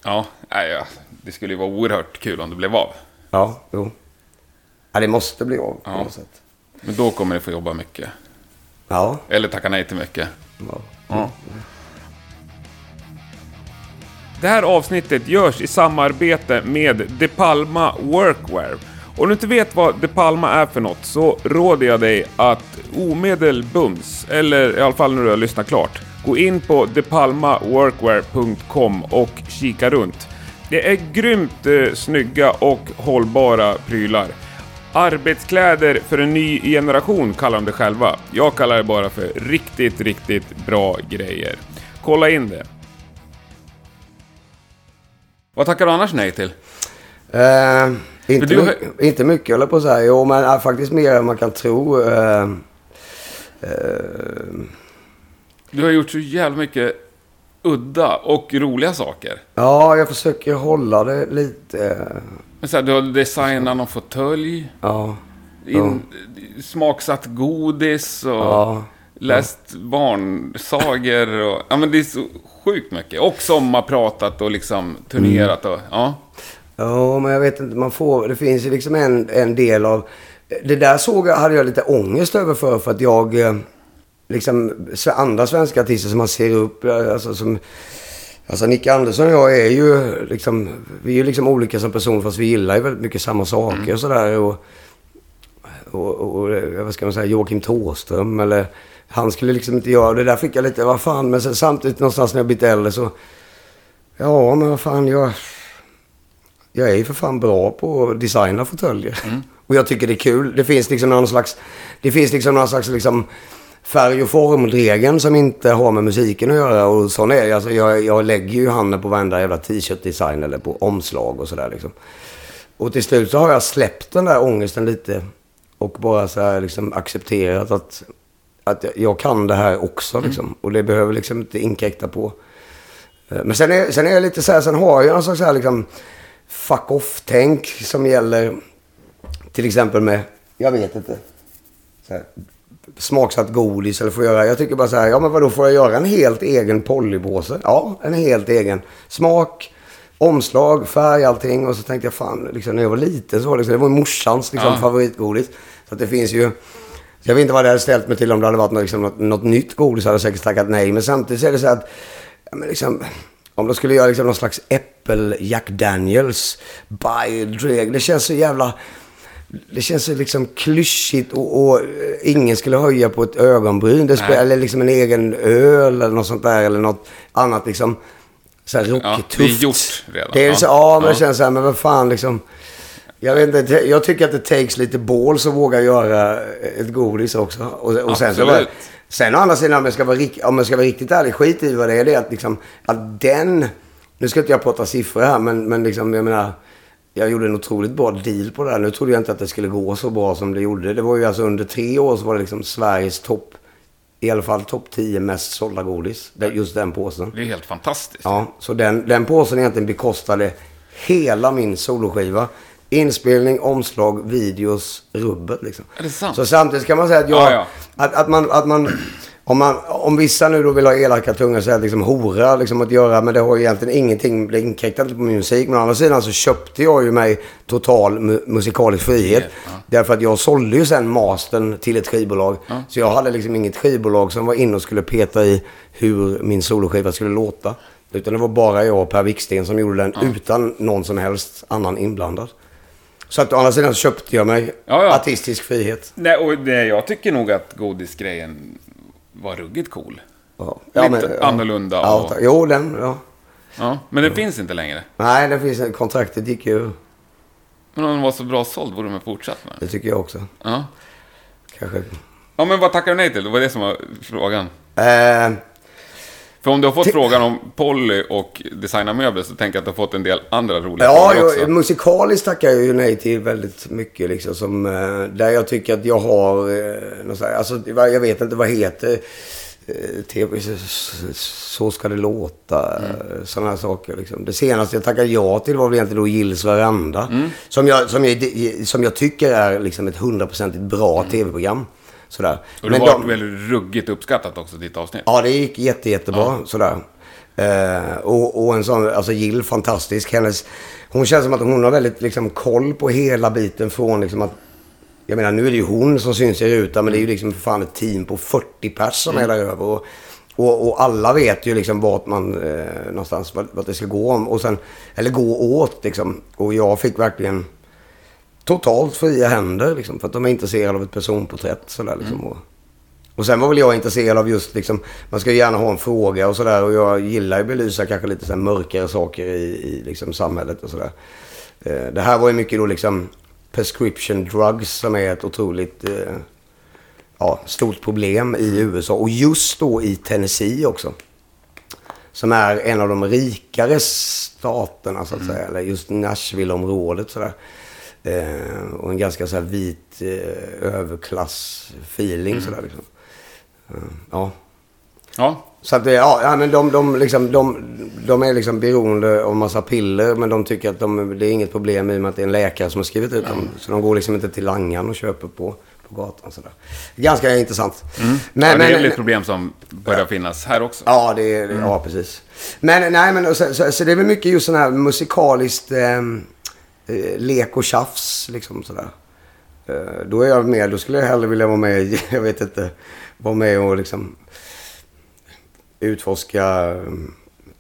Ja, ja, det skulle ju vara oerhört kul om det blev av. Ja, jo. Ja, det måste bli av på Ja. något sätt. Men då kommer ni få jobba mycket. Ja. Eller tacka nej till mycket. Ja. Ja. Det här avsnittet görs i samarbete med De Palma Workwear. Om du inte vet vad De Palma är för något så råder jag dig att omedelbums, eller i alla fall när du har lyssnat klart, gå in på depalmaworkwear.com och kika runt. Det är grymt eh, snygga och hållbara prylar. Arbetskläder för en ny generation kallar de det själva. Jag kallar det bara för riktigt, riktigt bra grejer. Kolla in det. Vad tackar du annars nej till? Eh, inte, du mycket, inte mycket håller jag på att säga. Jo, men äh, faktiskt mer än man kan tro. Eh, eh, Du har gjort så jävla mycket udda och roliga saker. ja, jag försöker hålla det lite. Men så här, du har designat någon fåtölj, Ja. in, smaksatt godis och Ja. läst barnsagor. Och, ja, men det är så sjukt mycket. Och sommarpratat och liksom turnerat. Och, ja. Ja, men jag vet inte. Man får, det finns ju liksom en, en del av... Det där såg jag, hade jag lite ångest över för, för att jag... eh, Liksom andra svenska artister som man ser upp, eh, alltså som... Alltså Nick Andersson och jag är ju liksom... Vi är ju liksom olika som personer fast vi gillar ju väldigt mycket samma saker och sådär. Och, och, och, eh, vad ska man säga, Joakim Thåström eller... Han skulle liksom inte göra det. Där fick jag lite, vad fan. Men sen, samtidigt någonstans när jag blivit äldre så... Ja, men vad fan, jag... Jag är ju för fan bra på att designa fåtöljer. Och jag tycker det är kul. Det finns liksom någon slags... Det finns liksom någon slags liksom färg och formregeln som inte har med musiken att göra. Och sån är. Alltså jag, jag lägger ju handen på varenda jävla t-shirt-design eller på omslag och sådär liksom. Och till slut så har jag släppt den där ångesten lite. Och bara så här liksom accepterat att, att jag- kan det här också liksom. Och det behöver liksom inte inkräkta på. Eh, Men sen är, sen är jag lite så här, sen har jag en slags så här liksom fuck off-tänk som gäller till exempel med, jag vet inte, så här, smaksatt godis eller får göra. Jag tycker bara så här, ja men vadå får jag göra en helt egen polypåse? Ja, en helt egen. Smak, omslag, färg, allting. Och så tänkte jag fan, liksom, när jag var liten så var det, liksom, det var morsans liksom, Ja. favoritgodis. Så att det finns ju, jag vet inte vad det hade ställt mig till om det hade varit något, liksom, något, något nytt godis hade jag säkert tackat nej. Men samtidigt så är det så att, ja, men liksom, om de skulle göra liksom någon slags äppel Jack Daniels by Dreg. Det känns så jävla... Det känns så liksom klyschigt och, och eh, ingen skulle höja på ett ögonbryn. Det Nej. eller liksom en egen öl eller något sånt där. Eller något annat liksom. Så här rockigt, Ja, det är gjort redan. Det är så, ja, men Ja. det känns så här, men vad fan liksom. Jag vet inte, jag tycker att det takes lite balls att våga göra ett godis också. Och, och sen så var, Sen å andra sidan om jag ska vara, om jag ska vara riktigt ärlig, skit i vad det är. Det är att, liksom, att den, nu ska inte jag prata siffror här, men, men liksom, jag menar, jag gjorde en otroligt bra deal på det här. Nu trodde jag inte att det skulle gå så bra som det gjorde. Det var ju alltså under tre år så var det liksom Sveriges topp, i alla fall topp 10 mest sålda godis. Just den påsen. Det är helt fantastiskt. Ja, så den, den påsen egentligen bekostade hela min soloskiva. Inspelning, omslag, videos, rubbet liksom. Är det sant? Så samtidigt kan man säga att jag... Ja, ja. Att, att man... Att man om, man, om vissa nu då vill ha elaka tungor och säga att liksom hora liksom att göra, men det har ju egentligen ingenting, det inkräktar inte på min musik. Men å andra sidan så köpte jag ju mig total mu- musikalisk frihet. Ja. Därför att jag sålde ju sen mastern till ett skivbolag. Så jag hade liksom inget skivbolag som var inne och skulle peta i hur min soloskiva skulle låta. Utan det var bara jag och Per Wiksten som gjorde den utan någon som helst annan inblandad. Så att å andra sidan så köpte jag mig Ja, ja. artistisk frihet. Nej, och nej, jag tycker nog att godisgrejen var ruggigt cool. Ja. Lite annorlunda Ja, och- tack. Jo, den, ja. Ja, men den finns inte längre. Nej, det finns en, kontraktet gick ju. Men om den var så bra såld, borde de ha fortsatt med den. Det tycker jag också. Ja. Kanske. ja, men vad tackar du nej till? Det var det som var frågan. Eh, För om du har fått frågan om Polly och designa möbler så tänker jag att du har fått en del andra roliga ja, frågor också. jag, musikaliskt tackar jag ju nej till väldigt mycket. Liksom, som, eh, där jag tycker att jag har, eh, alltså, jag vet inte vad heter eh, TV, så, ska det låta. Mm. Sådana här saker. Liksom. Det senaste jag tackade ja till var väl egentligen då Gills veranda. Mm. Som, jag, som, jag, som jag tycker är liksom ett hundraprocentigt bra tv-program. Sådär. Mm. Och det Men var de- väl ruggigt uppskattat också, ditt avsnitt. Ja, det gick jätte, jättebra. Sådär. Eh, och, och en sån, alltså Jill, fantastisk. Hennes, hon känns som att hon har väldigt liksom, koll på hela biten från liksom att... Jag menar, nu är det ju hon som syns i rutan, men det är ju liksom för fan ett team på 40 pers som är där över. Och, och, och alla vet ju liksom vart man, eh, någonstans, vart, vart det ska gå om. Och sen, eller gå åt liksom. Och jag fick verkligen totalt fria händer liksom. För att de är intresserade av ett personporträtt sådär liksom. Och, och sen var väl jag intresserad av just liksom, man ska ju gärna ha en fråga och sådär. Och jag gillar ju att belysa kanske lite så mörkare saker i, i liksom samhället och sådär. Eh, det här var ju mycket då liksom prescription drugs som är ett otroligt eh, ja, stort problem i USA. Och just då i Tennessee också. Som är en av de rikare staterna så att säga. Eller just Nashville-området sådär. Eh, och en ganska så här vit eh, överklass-feeling sådär liksom. Eh, ja. Ja, Så att det, ja, ja men de, de, liksom, de, de är liksom beroende av massa piller. Men de tycker att de, det är inget problem i och med att det är en läkare som har skrivit ut dem. Så de går liksom inte till langaren och köper på, på gatan. Sådär. Ganska intressant. Men, ja det är men- väl ett problem som börjar finnas här också. Ja, det är, ja precis. Men nej, men så, så, så det är väl mycket just sån här musikaliskt eh, eh, lek och tjafs liksom sådär. Eh, då är jag med, då skulle jag hellre vilja vara med, i- <laughs> jag vet inte, vara med och liksom utforska eh,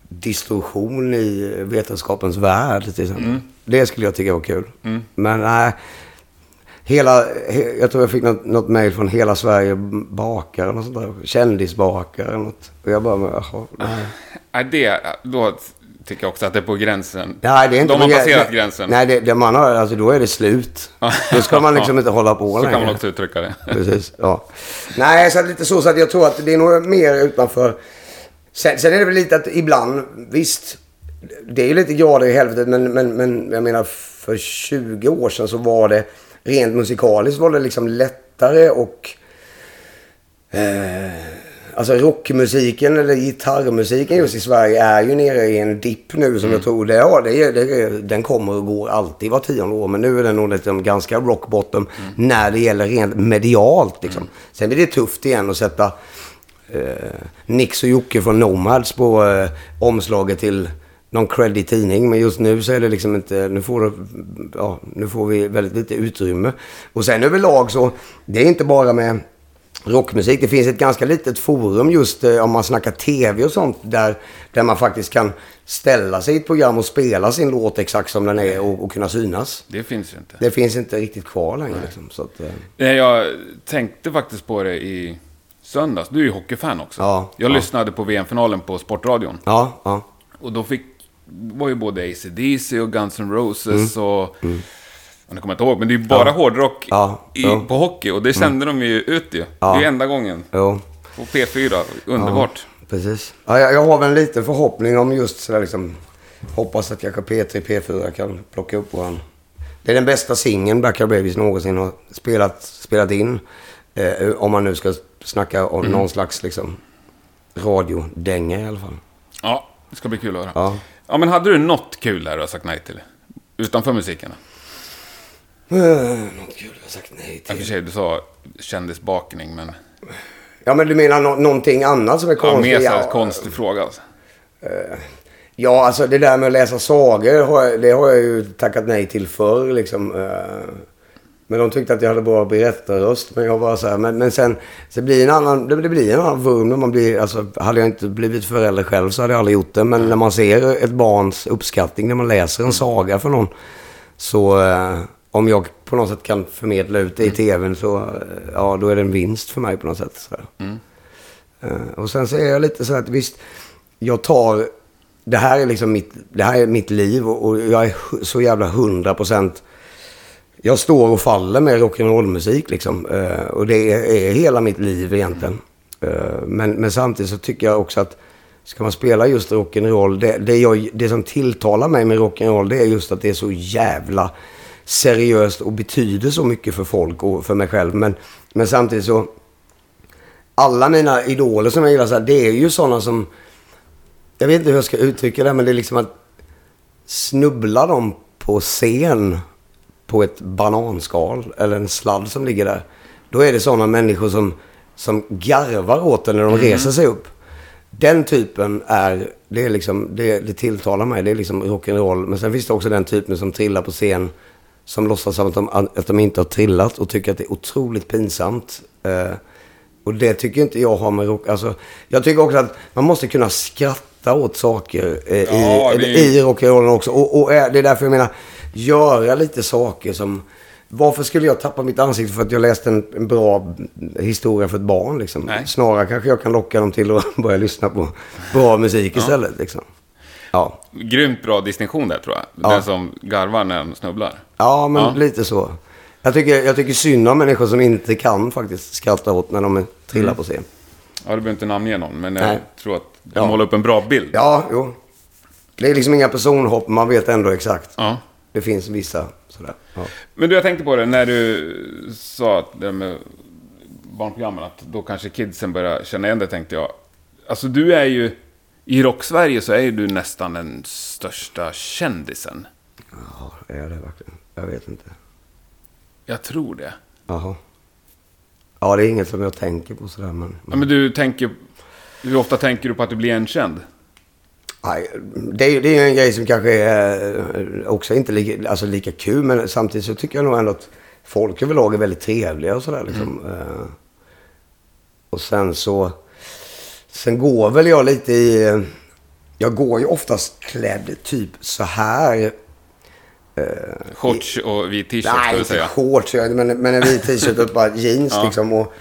distorsion i vetenskapens värld till exempel. Det skulle jag tycka var kul. Men nej. Hela, he, jag tror jag fick något, något mejl från Hela Sverige bakar eller något sånt där. Kändisbakar eller något. Och jag bara, jaha, nej. Nej, det, då tycker också att det är på gränsen. Nej, det är inte De har på passerat det- gränsen. Nej, det, det man har, alltså då är det slut. Då ska man liksom inte hålla på Så längre. kan man också uttrycka det. Precis, ja. Nej, så lite så, så att jag tror att det är nog mer utanför. Sen, sen är det väl lite att ibland, visst, det är ju lite grader i helvetet, men, men, men jag menar för 20 år sedan så var det rent musikaliskt var det liksom lättare och... Eh, Alltså rockmusiken eller gitarrmusiken just i Sverige är ju nere i en dipp nu som jag tror det, ja, det, är- det, den kommer och går alltid var tionde år. Men nu är den nog liksom ganska rock bottom när det gäller rent medialt liksom. Sen blir det tufft igen att sätta eh, Nix och Jocke från Nomads på eh, omslaget till någon creddig tidning. Men just nu så är det liksom inte, nu får, ja, nu får vi väldigt lite utrymme. Och sen överlag så, det är inte bara med rockmusik. Det finns ett ganska litet forum just eh, om man snackar tv och sånt. Där, där man faktiskt kan ställa sig i ett program och spela sin låt exakt som den är och, och kunna synas. Det finns ju inte. Det finns inte riktigt kvar längre. Liksom, så att, eh, Nej, Jag tänkte faktiskt på det i söndags. Du är ju hockeyfan också. Ja, jag ja. lyssnade på VM-finalen på Sportradion. ja, ja. Och då fick, var ju både AC/DC och Guns N' Roses och... och nu kommer jag inte ihåg, men det är ju bara hårdrock Mm. Ja, i, ja. på hockey. Och det sände de ju ut ju. Ja. Det är enda gången. Jo. På P4. Underbart. Precis. Ja, jag, jag har väl en liten förhoppning om just sådär liksom... Hoppas att kanske P3, P4 kan plocka upp våran... Det är den bästa singeln Black Eyed Babies någonsin har spelat, spelat in. Eh, om man nu ska snacka om någon slags liksom radiodänga i alla fall. Ja, det ska bli kul att höra. Ja. Ja. men hade du något kul där du har sagt nej till? Utanför musiken? Eh, något kul jag sagt nej till. för sig, du sa kändisbakning, men... Ja, men du menar nå- någonting annat som är Ja, konstigt? mer så här ja, konstig fråga alltså. Ja, alltså det där med att läsa sagor, har jag, det har jag ju tackat nej till förr liksom. eh. Men de tyckte att jag hade bra berättarröst. Men jag var så här, men, men sen, så blir en annan, det, blir en annan vurm när man blir, alltså hade jag inte blivit förälder själv så hade jag aldrig gjort det. Men när man ser ett barns uppskattning, när man läser en saga för någon. Så eh, om jag på något sätt kan förmedla ut det i tvn så, eh, ja då är det en vinst för mig på något sätt. Så där. Eh, och sen så är jag lite så att visst, jag tar, det här är liksom mitt, det här är mitt liv och, och jag är så jävla hundra procent. Jag står och faller med rock'n'roll-musik liksom. Eh, och det är, hela mitt liv egentligen. Men, men samtidigt så tycker jag också att ska man spela just rock'n'roll, det, det, jag, det som tilltalar mig med rock'n'roll det är just att det är så jävla seriöst och betyder så mycket för folk och för mig själv. Men, men samtidigt så alla mina idoler som jag gillar så här, det är ju sådana som... Jag vet inte hur jag ska uttrycka det, men det är liksom att snubbla dem på scen på ett bananskal eller en sladd som ligger där. Då är det sådana människor som, som garvar åt en när de reser sig upp. Den typen är, det är liksom, det, det tilltalar mig. Det är liksom rock'n'roll. Men sen finns det också den typen som trillar på scen som låtsas som att de, att de inte har trillat och tycker att det är otroligt pinsamt. Eh, och det tycker inte jag har med rock... Alltså, jag tycker också att man måste kunna skratta åt saker eh, Ja, i, är- i rock'n'rollen också. Och, och eh, det är därför jag menar, göra lite saker som... Varför skulle jag tappa mitt ansikte för att jag läste en, en bra historia för ett barn? Liksom? Snarare kanske jag kan locka dem till att <laughs> börja lyssna på bra musik istället. Liksom. Ja. Grymt bra distinktion där tror jag. Ja. Den som garvar när de snubblar. ja, men Ja. lite så. Jag tycker, jag tycker synd om människor som inte kan faktiskt skratta åt när de är- trillar på scen. Ja, du behöver inte namnge någon, men jag Nej. tror att de Ja. målar upp en bra bild. Ja, jo. Det är liksom inga personhopp, man vet ändå exakt. Ja. Det finns vissa sådär. Ja. Men du, jag tänkte på det när du sa att det med barnprogrammen, att då kanske kidsen börjar känna igen det, tänkte jag. Alltså du är ju, i rock-Sverige så är ju du nästan den största kändisen. ja, är det verkligen? Jag vet inte. Jag tror det. Jaha. Ja, det är inget som jag tänker på sådär, men... Ja, men du tänker, hur ofta tänker du på att du blir igenkänd? Nej, det är det är en grej som kanske är eh, också inte lika, alltså lika kul, men samtidigt så tycker jag nog ändå att folk överlag är väldigt trevliga och sådär liksom. Eh, Och sen så... Sen går väl jag lite i... eh, Jag går ju oftast klädd typ så här. Shorts och vit t-shirt, Nej, inte säga. shorts, men, men en vit t-shirt och bara <laughs> jeans Ja. liksom. Och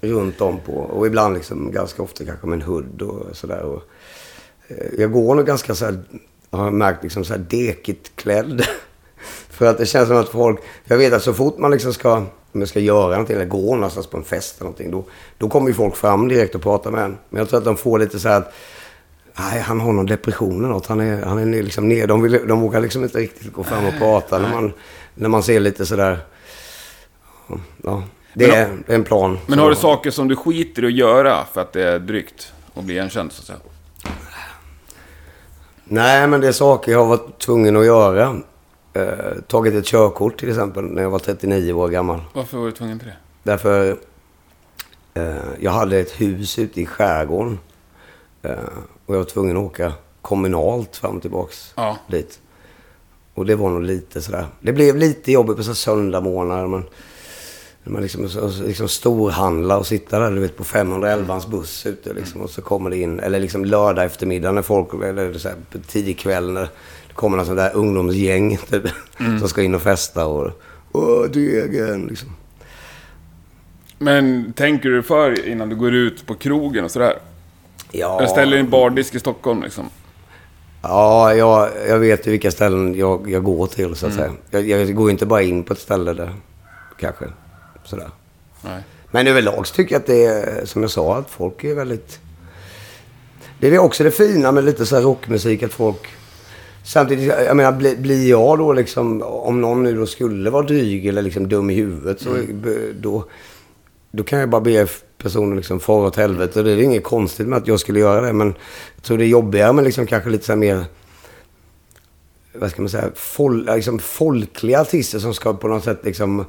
runt om på. Och ibland liksom ganska ofta kanske med en hood och sådär. Och, eh, jag går nog ganska så här, har jag märkt, liksom så här dekigt klädd. <laughs> För att det känns som att folk, jag vet att så fort man liksom ska, om jag ska göra någonting eller gå någonstans på en fest eller någonting. Då, då kommer ju folk fram direkt och pratar med en. Men jag tror att de får lite så här att, nej han har någon depression eller något. Han är, han är liksom ner. De, vill, de vågar liksom inte riktigt gå fram och prata när man, när man ser lite sådär, ja. Det Men- är är en plan. Men har du saker som du skiter i att göra för att det är drygt att bli igenkänd så att säga? Nej, men det är saker jag har varit tvungen att göra. Eh, tagit ett körkort till exempel när jag var 39 år gammal. Varför var du tvungen till det? Därför eh, jag hade ett hus ute i skärgården. Eh, och jag var tvungen att åka kommunalt fram och tillbaks Ja. dit. Och det var nog lite sådär. Det blev lite jobbigt på så söndagmorgnar. Men, när man liksom, liksom storhandlar och sitta där du vet, på 511 buss ute liksom, och så kommer det in, eller liksom lördag eftermiddag när folk, eller så här, tidig kväll när kommer någon sån där ungdomsgäng <laughs> typ, som ska in och festa och Åh, degen liksom. Men tänker du för innan du går ut på krogen och sådär? Ja, Eller ställer en bardisk i Stockholm liksom? ja jag, jag vet ju vilka ställen jag, jag går till så att Mm. säga. Jag, jag går ju inte bara in på ett ställe där, kanske. Sådär. Nej. Men överlag så tycker jag att det är, som jag sa, att folk är väldigt... Det är också det fina med lite så rockmusik, att folk... Samtidigt, jag menar, bli- blir jag då liksom, om någon nu då skulle vara dryg eller liksom dum i huvudet, så b- då, då kan jag bara be personen liksom fara åt helvete. Det är inget konstigt med att jag skulle göra det, men jag tror det är jobbigare med liksom kanske lite så här mer vad ska man säga, fol, liksom folkliga artister som ska på något sätt liksom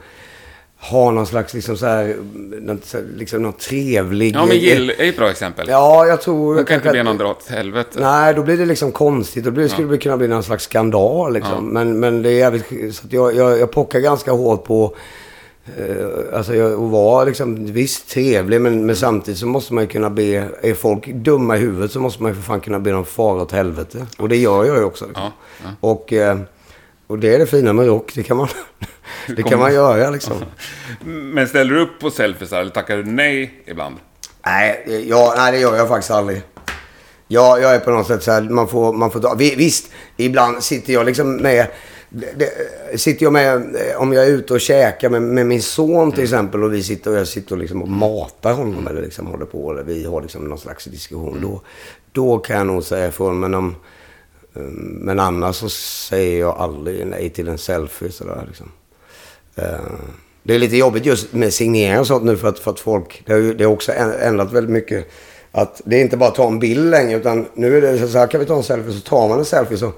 ha någon slags liksom så här, något, liksom någon trevlig... Ja, men Jill är ett bra exempel. Ja, jag tror... Hon kan inte att- någon dra åt helvete. Nej, då blir det liksom konstigt. Då blir, det skulle det kunna bli någon slags skandal liksom. Men, men det är jävligt... Så jag, jag, jag pockar ganska hårt på... Eh, alltså jag, att vara liksom, visst trevlig, men, men samtidigt så måste man ju kunna be... Är folk dumma i huvudet så måste man ju för fan kunna be dem fara åt helvete. Och det gör jag ju också. Liksom. Ja, ja. Och, eh, och det är det fina med rock. Det kan man, det kan man göra liksom. <laughs> Men ställer du upp på selfiesar eller tackar du nej ibland? Nej, ja, nej, det gör jag faktiskt aldrig. Jag, jag är på något sätt så här, man får, man får ta, vi- Visst, ibland sitter jag liksom med... Det, sitter jag med, eh, om jag är ute och käkar med, med min son till exempel och vi sitter och jag sitter och, liksom och matar honom eller liksom håller på eller vi har liksom någon slags diskussion. Då, då kan jag nog säga ifrån. Men, om, eh, men annars så säger jag aldrig nej till en selfie sådär liksom. Eh, Det är lite jobbigt just med signering och sånt nu för att, för att folk, det har ju det har också ändrat väldigt mycket. Att det är inte bara att ta en bild längre utan nu är det så här, kan vi ta en selfie så tar man en selfie så.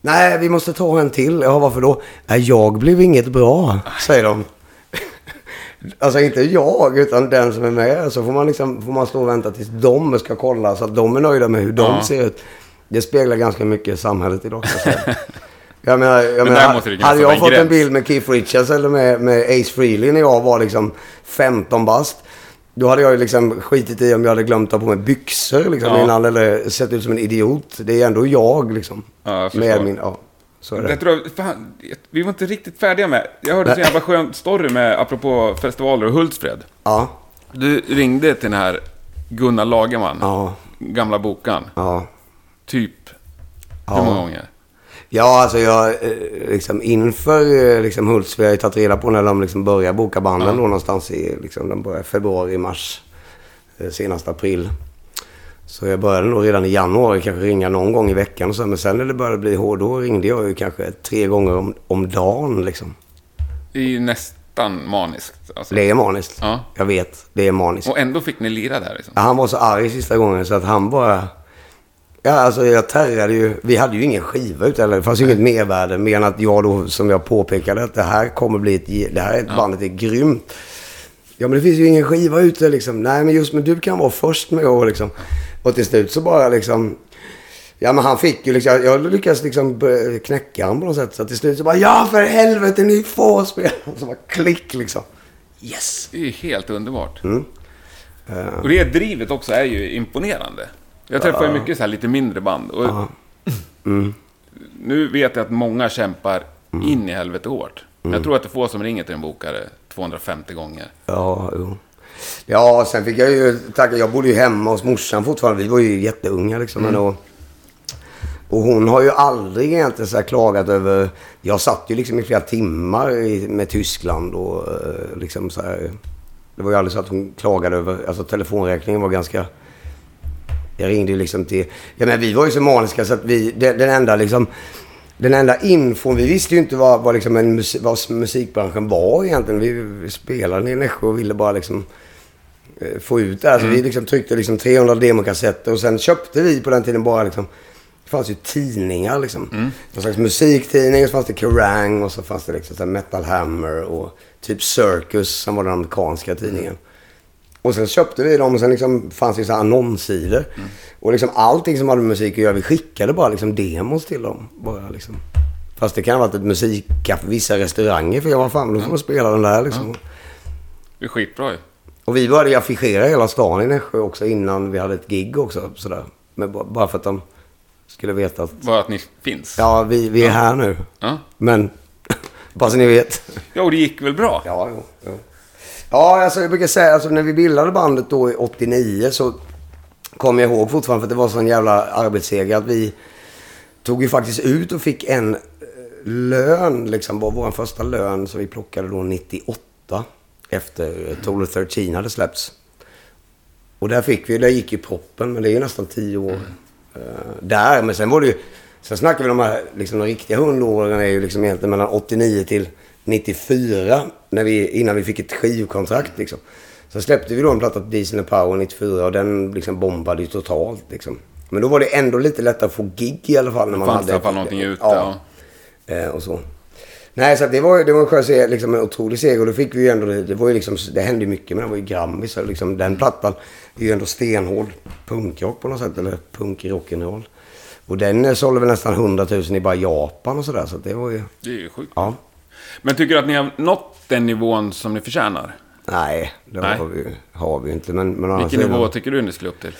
Nej, vi måste ta en till. Ja, varför då? Nej, jag blev inget bra, säger de. <laughs> Alltså inte jag, utan den som är med. Så får man, liksom, får man stå och vänta tills de ska kolla så att de är nöjda med hur de Ja. ser ut. Det speglar ganska mycket samhället idag. <laughs> jag menar, jag Men menar, hade jag en fått en gräns. bild med Keith Richards eller med, med Ace Frehley när jag var liksom 15 bast. Då hade jag ju liksom skitit i om jag hade glömt att ha på mig byxor liksom Ja. innan eller sett ut som en idiot. Det är ändå jag liksom. Ja, jag med min, ja, så är det. Jag tror, fan, vi var inte riktigt färdiga med... Jag hörde Nej. jävla skön story med, apropå festivaler och Hultsfred. Ja, Du ringde till den här Gunnar Lagerman, ja, gamla bokan. ja. Typ, hur många gånger? Ja, alltså jag eh, liksom inför eh, liksom Hultsfred, jag har ju tagit reda på när de liksom börjar boka banden Ja. då någonstans i liksom, de börjar februari, mars, eh, senast april. Så jag började nog redan i januari kanske ringa någon gång i veckan och så, men sen när det började bli hårt, då ringde jag ju kanske tre gånger om, om dagen liksom. Det är ju nästan maniskt. Alltså. Det är maniskt. Ja. Jag vet, det är maniskt. Och ändå fick ni lira där liksom. Ja, han var så arg sista gången så att han bara... Ja, alltså jag terrade ju. Vi hade ju ingen skiva ute eller det fanns ju inget mervärde mer än att jag då, som jag påpekade, att det här kommer bli ett... Det här är bandet är grymt. Ja, men det finns ju ingen skiva ute liksom. Nej, men just men du kan vara först med år liksom. Och till slut så bara liksom... Ja, men han fick ju liksom... Jag lyckades liksom knäcka honom på något sätt. Så till slut så bara, ja för helvete, ni får spela. <laughs> Och så bara klick liksom. Yes! Det är ju helt underbart. Mm. Och det drivet också är ju imponerande. Jag träffar ju mycket så här lite mindre band. Och. Mm. Nu vet jag att många kämpar in i helvete hårt. Mm. jag tror att det är få som ringer till en bokare 250 gånger. Ja, jo. Ja, sen fick jag ju tacka. Jag bodde ju hemma hos morsan fortfarande. Vi var ju jätteunga liksom. Men då, och hon har ju aldrig egentligen så här klagat över... Jag satt ju liksom i flera timmar i, med Tyskland och eh, liksom så här... Det var ju aldrig så att hon klagade över... Alltså telefonräkningen var ganska... Jag ringde ju liksom till... Ja men vi var ju så maniska så att vi... Den, den enda liksom... den enda infon, vi visste ju inte vad, vad, liksom en vad musikbranschen var egentligen. Vi, vi spelade i Nässjö och ville bara liksom eh, få ut det här. Så vi liksom tryckte liksom 300 demokassetter och sen köpte vi på den tiden bara liksom det fanns ju tidningar liksom. Mm. Någon slags musiktidning, och så fanns det Kerrang och så fanns det liksom så Metal Hammer och typ Circus som var den amerikanska tidningen. Och sen köpte vi dem och sen liksom fanns det så annonssidor. Mm. Och liksom allting som hade med musik att göra, vi skickade bara liksom demos till dem. Bara liksom. Fast det kan ha varit ett musikcafé, vissa restauranger. För jag var fan, då får man spela den där liksom. Ja. Det är skitbra ju. Och vi började affischera hela stan i Nässjö också innan vi hade ett gig också. Sådär. Men bara för att de skulle veta att... Bara att ni finns? Ja, vi, vi är ja. här nu. Ja. Men, <laughs> bara så ni vet. Ja, och det gick väl bra? Ja, jo. jo. Ja, alltså jag brukar säga, alltså när vi bildade bandet då i 89 så kommer jag ihåg fortfarande för att det var sån jävla arbetsseger att vi tog ju faktiskt ut och fick en eh, lön, liksom vår första lön som vi plockade då 98 efter Total 13 hade släppts. Och där fick vi, där gick ju proppen, men det är ju nästan tio år uh, där. Men sen var det ju, sen snackar vi om de här, liksom de riktiga hundåren är ju liksom egentligen mellan 89 till 94, när vi, innan vi fick ett skivkontrakt liksom. Så släppte vi då en platta Diesel and Power 94 och den liksom bombade ju totalt liksom. Men då var det ändå lite lättare att få gig i alla fall. När man fanns hade i fall någonting ute. Ja. ja. Eh, och så. Nej, så det var, det var en skön liksom en otrolig seger. Och då fick vi ju ändå, det var ju liksom, det hände ju mycket, men det var ju Grammis. Liksom, den plattan är ju ändå stenhård punkrock på något sätt, eller punk rock'n'roll. Och den eh, sålde väl nästan 100 000 i bara Japan och sådär. Så det var ju... Det är ju sjukt. Ja. Men tycker du att ni har nått den nivån som ni förtjänar? Nej, det Nej. Har, vi, har vi inte. Men, men Vilken nivå tycker du ni skulle upp till?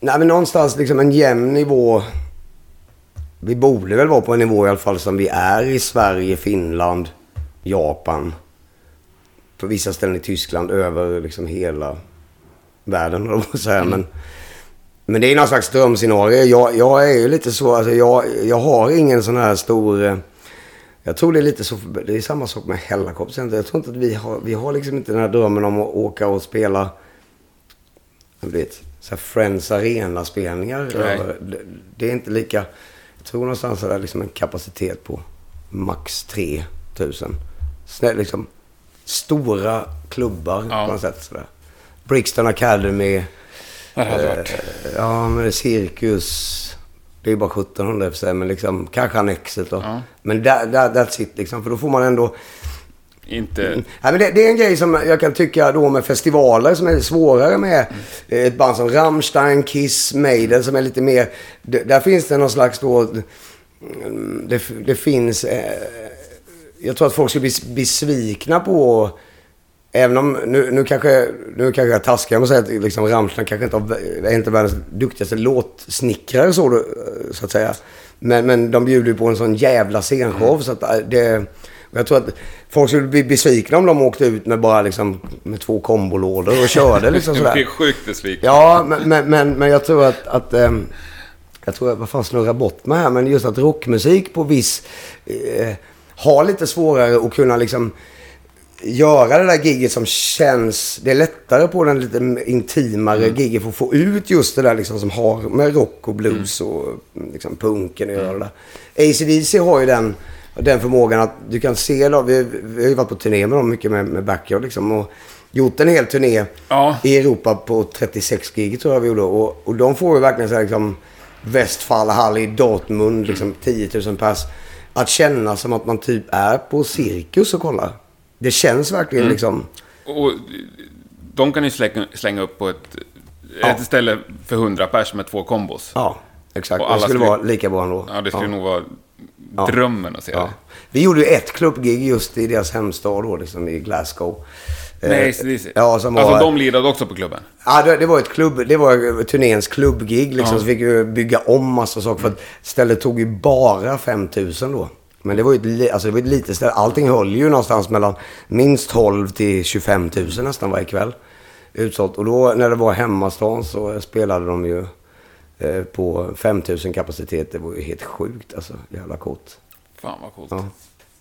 Nej, men någonstans liksom en jämn nivå. Vi borde väl vara på en nivå i alla fall som vi är i Sverige, Finland, Japan. På vissa ställen i Tyskland, över liksom hela världen, så här. Mm. Men, men det är någon slags drömscenario. Jag, jag är ju lite så, alltså jag, jag har ingen sån här stor... Jag tror det är lite så, det är samma sak med Hellacopter. Jag tror inte att vi har, vi har liksom inte den här drömmen om att åka och spela, du vet, så Friends Arena-spelningar. Det, det är inte lika, jag tror någonstans att det är liksom en kapacitet på max 3000. Snä, liksom, stora klubbar ja. på något sätt sådär. Brixton Academy. Det hade eh, Ja, men Cirkus. Det är bara 1700 för sig, men liksom, kanske Annexet då. Ja. Men that, that, that's it liksom, för då får man ändå... Inte... Mm. Ja, men det, det, är en grej som jag kan tycka då med festivaler som är svårare med mm. ett band som Rammstein, Kiss, Maiden som är lite mer... Där finns det någon slags då... Det, det finns... Eh, jag tror att folk skulle bli besvikna på Även om, nu, nu kanske, nu kanske jag taskar med att säga att liksom Rammstein kanske inte är inte världens duktigaste låtsnickrare så, så att säga. Men, men de bjuder ju på en sån jävla scenshow mm. så att äh, det... Jag tror att folk skulle bli besvikna om de åkte ut med bara liksom med två kombolådor och körde liksom <laughs> sådär. blir sjukt besviken. Ja, men, men, men, men, jag tror att, att ähm, jag tror att, vad fan snurrar bort mig här, men just att rockmusik på viss, eh, har lite svårare att kunna liksom göra det där giget som känns... Det är lättare på den lite intimare mm. giget för att få ut just det där liksom som har med rock och blues mm. och liksom punken att göra. Mm. ACDC har ju den, den förmågan att du kan se... Då, vi, vi har ju varit på turné med dem mycket med, med Backyard liksom. Och, gjort en hel turné ja. i Europa på 36 gig tror jag vi gjorde. Och, och de får ju verkligen så här liksom Westfallhall i Dortmund, liksom 10 000 pers. Att känna som att man typ är på cirkus och kollar. Det känns verkligen mm. liksom... Och de kan ju slänga, slänga upp på ett, ja. ett ställe för 100 pers med två kombos. Ja, exakt. Och alla det skulle, skulle vara lika bra ändå. Ja, det skulle ja. nog vara drömmen att se det. Vi gjorde ju ett klubbgig just i deras hemstad då, liksom i Glasgow. Nej, ACDC? Ja, som alltså var, de lirade också på klubben? Ja, det, det, var ett klubb, det var turnéns klubbgig liksom. Ja. Så fick vi bygga om massa saker. För att stället tog ju bara 5000 då. Men det var ju ett, alltså det var ett litet ställe. Allting höll ju någonstans mellan minst 12 till 25 000 nästan varje kväll. Utsålt. Och då när det var hemmastan så spelade de ju eh, på 5 000 kapacitet. Det var ju helt sjukt alltså. Jävla coolt. Fan vad coolt. Ja.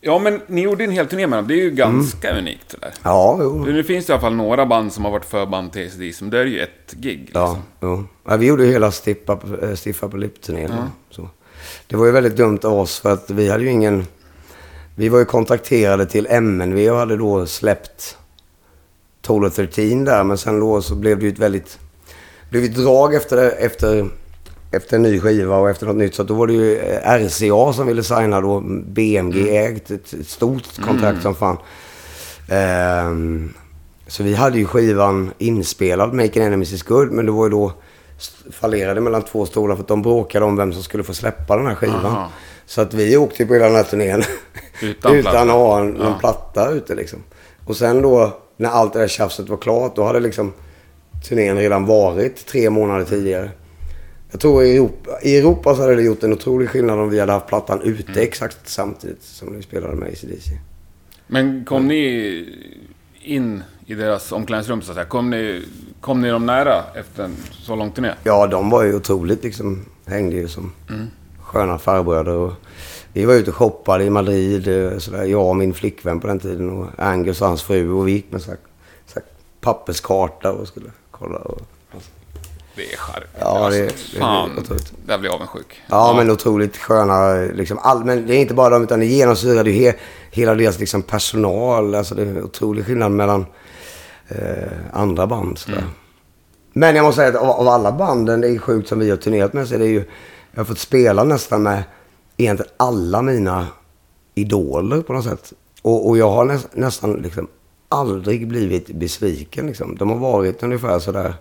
Ja, men ni gjorde en hel turné med dem. Det är ju ganska mm. unikt. Sådär. Ja, jo. Det finns i alla fall några band som har varit förband till ACD, som det är ju ett gig. Liksom. Ja, jo. Ja, vi gjorde hela Stiff Up, eh, Stiff Up Lip-turnén. Ja. Det var ju väldigt dumt av oss för att vi hade ju ingen... Vi var ju kontrakterade till MNV och hade då släppt Total 13 där. Men sen då så blev det ju ett väldigt... blev ett drag efter, efter, efter en ny skiva och efter något nytt. Så då var det ju eh, RCA som ville signa då BMG-ägt. Ett, ett stort kontrakt som fan. Ehm, så vi hade ju skivan inspelad, Making Enemies is good. Men det var ju då fallerade mellan två stolar för att de bråkade om vem som skulle få släppa den här skivan. Aha. Så att vi åkte på hela den här turnén Utan <laughs> att ha en, någon Ja. platta ute liksom. Och sen då när allt det där tjafset var klart, då hade liksom turnén redan varit tre månader tidigare. Jag tror i Europa, i Europa så hade det gjort en otrolig skillnad om vi hade haft plattan ute Mm. exakt samtidigt som vi spelade med ACDC. Men kom ni in i deras omklädningsrum så att säga? Kom ni, kom ni dem nära efter en så lång turné? Ja, de var ju otroligt liksom, hängde ju som sköna farbröder. Och vi var ute och shoppade i Madrid, eh, sådär, jag och min flickvän på den tiden och Angus och hans fru. Och vi gick med så här, så här papperskarta och skulle kolla. Och, Det är charmigt. Ja, det- alltså, det- fan, det är otroligt. där blir jag avundsjuk. ja, men otroligt sköna. Liksom, all, men det är inte bara dem, utan det genomsyrade ju he, hela deras liksom, personal. Alltså, det är otrolig skillnad mellan eh, andra band. Sådär. Men jag måste säga att av, av alla banden, det är sjukt som vi har turnerat med, så är det ju... Jag har fått spela nästan med egentligen alla mina idoler på något sätt. Och, och jag har näs, nästan liksom aldrig blivit besviken. Liksom. De har varit ungefär sådär...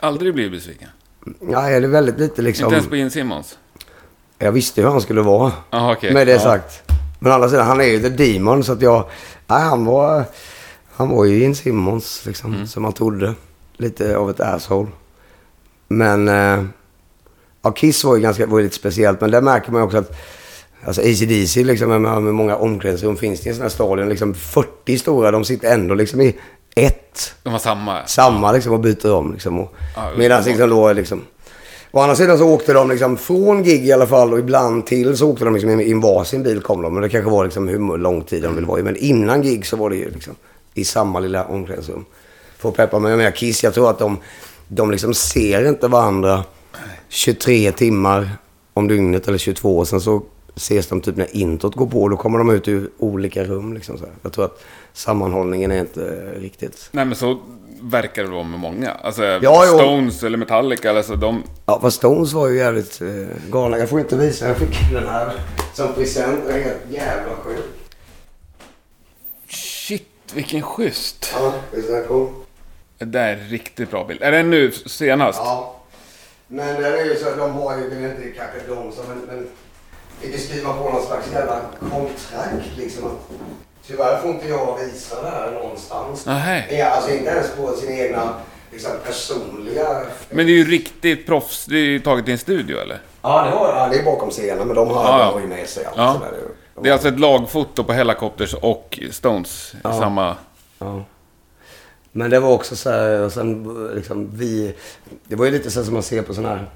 Aldrig blivit besviken? Ja, det är väldigt lite liksom... Inte ens på Gene Simmons? Jag visste hur han skulle vara. Jaha, okej. Med det Ja. sagt. Men å andra sidan, han är ju the demon. Så att jag... Nej, han var... Han var ju Gene Simmons, liksom. Mm. Som man trodde. Lite av ett asshole. Men... Eh, ja, Kiss var ju ganska... Var ju lite speciellt. Men där märker man också att... Alltså ACDC, liksom, med, med många omklädningsrum finns det i en sån här stadion. Liksom 40 stora, de sitter ändå liksom i ett. De har samma? Samma liksom och byter om liksom. Och, Ja, Medan liksom då liksom... Å andra sidan så åkte de liksom från gig i alla fall och ibland till så åkte de liksom i en varsin bil kom de. Men det kanske var liksom hur lång tid de ville vara i. Men innan gig så var det ju liksom i samma lilla omklädningsrum. För att peppa mig med Kiss, jag tror att de, de liksom ser inte varandra 23 timmar om dygnet eller 22. Och sen så ses de typ när introt går på. Då kommer de ut ur olika rum liksom så här. Jag tror att sammanhållningen är inte riktigt... Nej, men så verkar det vara med många. Alltså, Ja. Stones eller Metallica, alltså de... Ja, fast Stones var ju jävligt eh, galna. Jag får inte visa. Jag fick den här som present. Den är helt jävla sjuk. Vilken schysst! Ja, visst är den cool? Det där är en riktigt bra bild. Är den nu senast? Ja. Men den är ju så att de har ju, det är inte kanske de som, men, men fick ju skriva på någon slags jävla kontrakt liksom. Att, tyvärr får inte jag visa det här någonstans. Nähä. Ja, alltså inte ens på sina egna liksom, personliga... Men det är ju riktigt proffs. Det är ju taget i en studio, eller? Ja, det, har, ja, det är bakom scenen, men de har, Ja, ja. ju med sig allt Ja. sådär. De Det är alltså ett lagfoto på Hellacopters och Stones Ja. samma... Ja. Men det var också så här, och sen liksom vi... Det var ju lite så här som man ser på sådana här...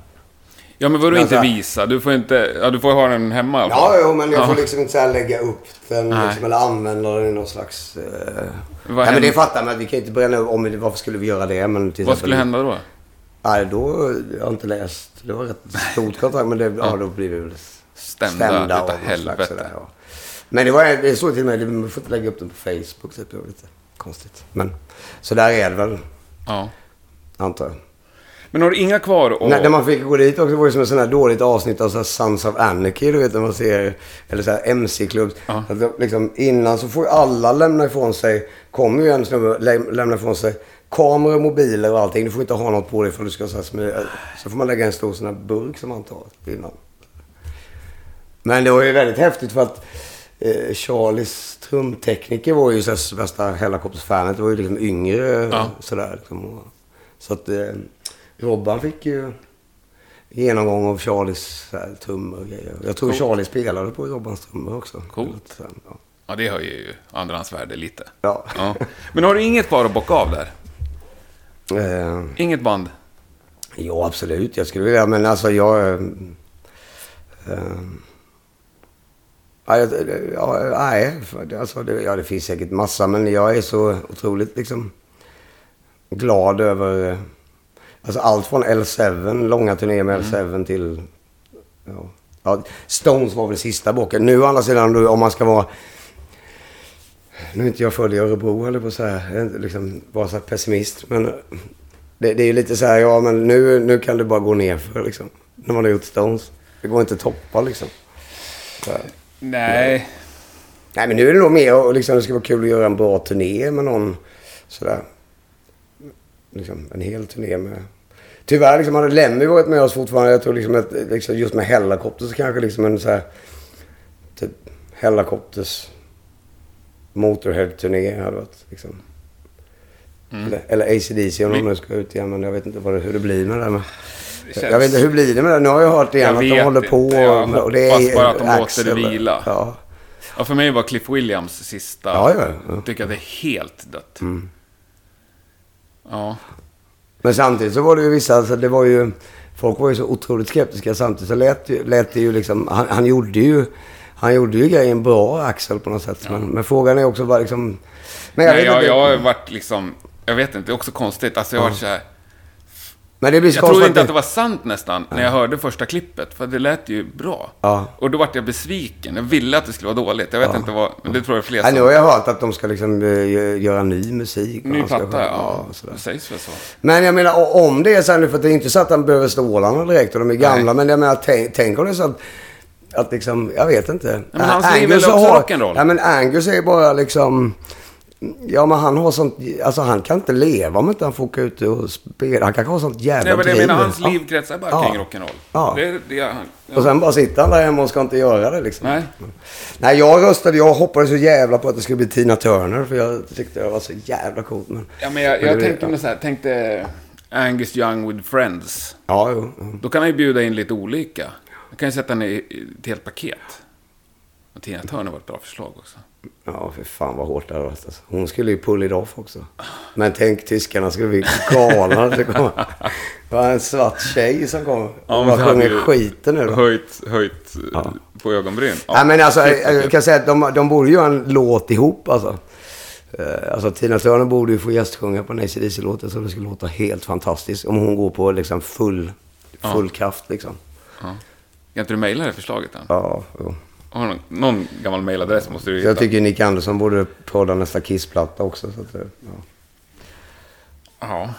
Ja, men vadå inte visa? Du får inte... Ja, du får ha den hemma. Ja, jo, men jag Ja. får liksom inte så här lägga upp den liksom, eller använda den i någon slags... Eh... Vad Nej, men det fattar man. Vi kan ju inte bränna om varför skulle vi göra det. Men till Vad skulle hända då? Nej, då... Jag har inte läst. Det var ett stort kontrakt, men det, ja. då blir vi väl Stämda, stämda utav av något slags helvete. sådär, ja. Men det var det stod till det- man får inte lägga upp den på Facebook. Typ. Det var lite konstigt. Men så där är det väl, Ja. antar jag. Men har du inga kvar och... När, när man fick gå dit också var det som ett sånt här dåligt avsnitt av så här Sons of Anarchy, du vet när man ser, eller så här MC-klubb. Ja. Liksom, innan så får ju alla lämna ifrån sig, kommer ju en snubbe lä- lämna ifrån sig kameror, mobiler och allting. Du får inte ha något på dig för du ska så här smyga. Så får man lägga en stor sån här burk som man tar innan. Men det var ju väldigt häftigt för att eh, Charlies trumtekniker var ju så värsta Hellacopters-fanet. Det var ju liksom yngre Ja. sådär. Liksom. Så att eh, Robban fick ju genomgång av Charlies här, trummor och grejer. Jag tror Coolt. Charlie spelade på Robbans trummor också. Coolt. Så, Ja. Ja, det höjer ju andrahandsvärde lite. ja. Ja. Men har du inget kvar att bocka av där? Eh, Inget band? ja, absolut. Jag skulle vilja, men alltså jag... Eh, eh, ja, nej, alltså, det, ja, det finns säkert massa, men jag är så otroligt liksom glad över... Alltså allt från L7, långa turnéer med L7 till ja, Ja, Stones var väl sista bocken. Nu å andra sidan, om man ska vara... Nu är inte jag född i Örebro eller på så här, liksom vara så här pessimist. Men det, det är ju lite så här, ja men nu, nu kan det bara gå ner för liksom. När man har gjort Stones. Det går inte att toppa liksom. Så här. Nej. Nej men nu är det nog mer och liksom, det ska vara kul att göra en bra turné med någon. Sådär. Liksom en hel turné med... Tyvärr liksom hade Lemmy varit med oss fortfarande. Jag tror liksom att liksom, just med Hellacopters så kanske liksom en så här... Typ Hellacopters Motorhead-turné hade varit liksom. Mm. Eller, eller ACDC om de nu ska ut igen. Men jag vet inte vad det, hur det blir med det. Men, känns- Jag vet inte, hur blir det med det? Nu har jag hört igen Jag att de håller på inte. Jag och, och det är bara att de låter Axl. det vila. Ja. Ja, för mig var Cliff Williams sista. Ja, ja, ja. Jag tycker att det är helt dött. Ja. Men samtidigt så var det ju vissa, alltså det var ju, folk var ju så otroligt skeptiska. Samtidigt så lät, lät det ju liksom, han, han gjorde ju, han gjorde ju grejen bra, Axel på något sätt. Men, men frågan är också bara liksom, men jag Nej, jag, jag har varit liksom... Jag vet inte, det är också konstigt. Alltså jag har varit så här... men det blir Jag trodde inte att det var sant nästan, när jag hörde första klippet. För det lät ju bra. Ja. Och då vart jag besviken. Jag ville att det skulle vara dåligt. Jag vet inte vad... Men det tror jag fler Nej, nu har jag hört att de ska liksom eh, gö- göra ny musik. Ny ska platta, ja. sådär. Det sägs väl så. Men jag menar om det är så här nu, för det är inte så att han behöver stålarna direkt och de är gamla. Nej. Men jag menar, tänk, tänk om det är så att, att liksom, jag vet inte. men hans liv är väl också rock'n'roll? Ja men Angus är bara liksom, ja men han har sånt, alltså han kan inte leva om inte han får åka ut och spela. Han kanske har sånt jävla Nej, men jag menar, hans Ja. liv kretsar bara Ja. kring rock'n'roll. Ja. Det, det, är han. Och sen bara sitter han där hemma och ska inte göra det liksom. Nej. Nej, jag röstade, jag hoppades så jävla på att det skulle bli Tina Turner. För jag tyckte det var så jävla coolt. Men... Ja, men jag, jag det- tänkte så här, tänkte Angus Young with Friends. Ja, jo. Då kan han ju bjuda in lite olika. Jag kan ju sätta i ett helt paket. Och Tina Turner var ett bra förslag också. Ja, för fan vad hårt det hade varit. Alltså. Hon skulle ju pull it off också. Men tänk, tyskarna skulle bli galna. <laughs> Det var en svart tjej som kom. Ja, och men bara sjunger ju skiten nu då. Höjt, höjt eh, på ögonbryn. Ja. Nej, men alltså, jag jag kan säga att de, de borde göra en låt ihop alltså. Eh, Alltså Tina Turner borde ju få gästsjunga på en AC/DC-låt. Så det skulle låta helt fantastiskt. Om hon går på liksom full, full kraft liksom. Kan inte du mejla det förslaget än? Ja, jo. Har någon, någon gammal mejladress måste du hitta. Jag tycker Nick Andersson borde prodda nästa Kiss-platta också. Så att, ja. Ja,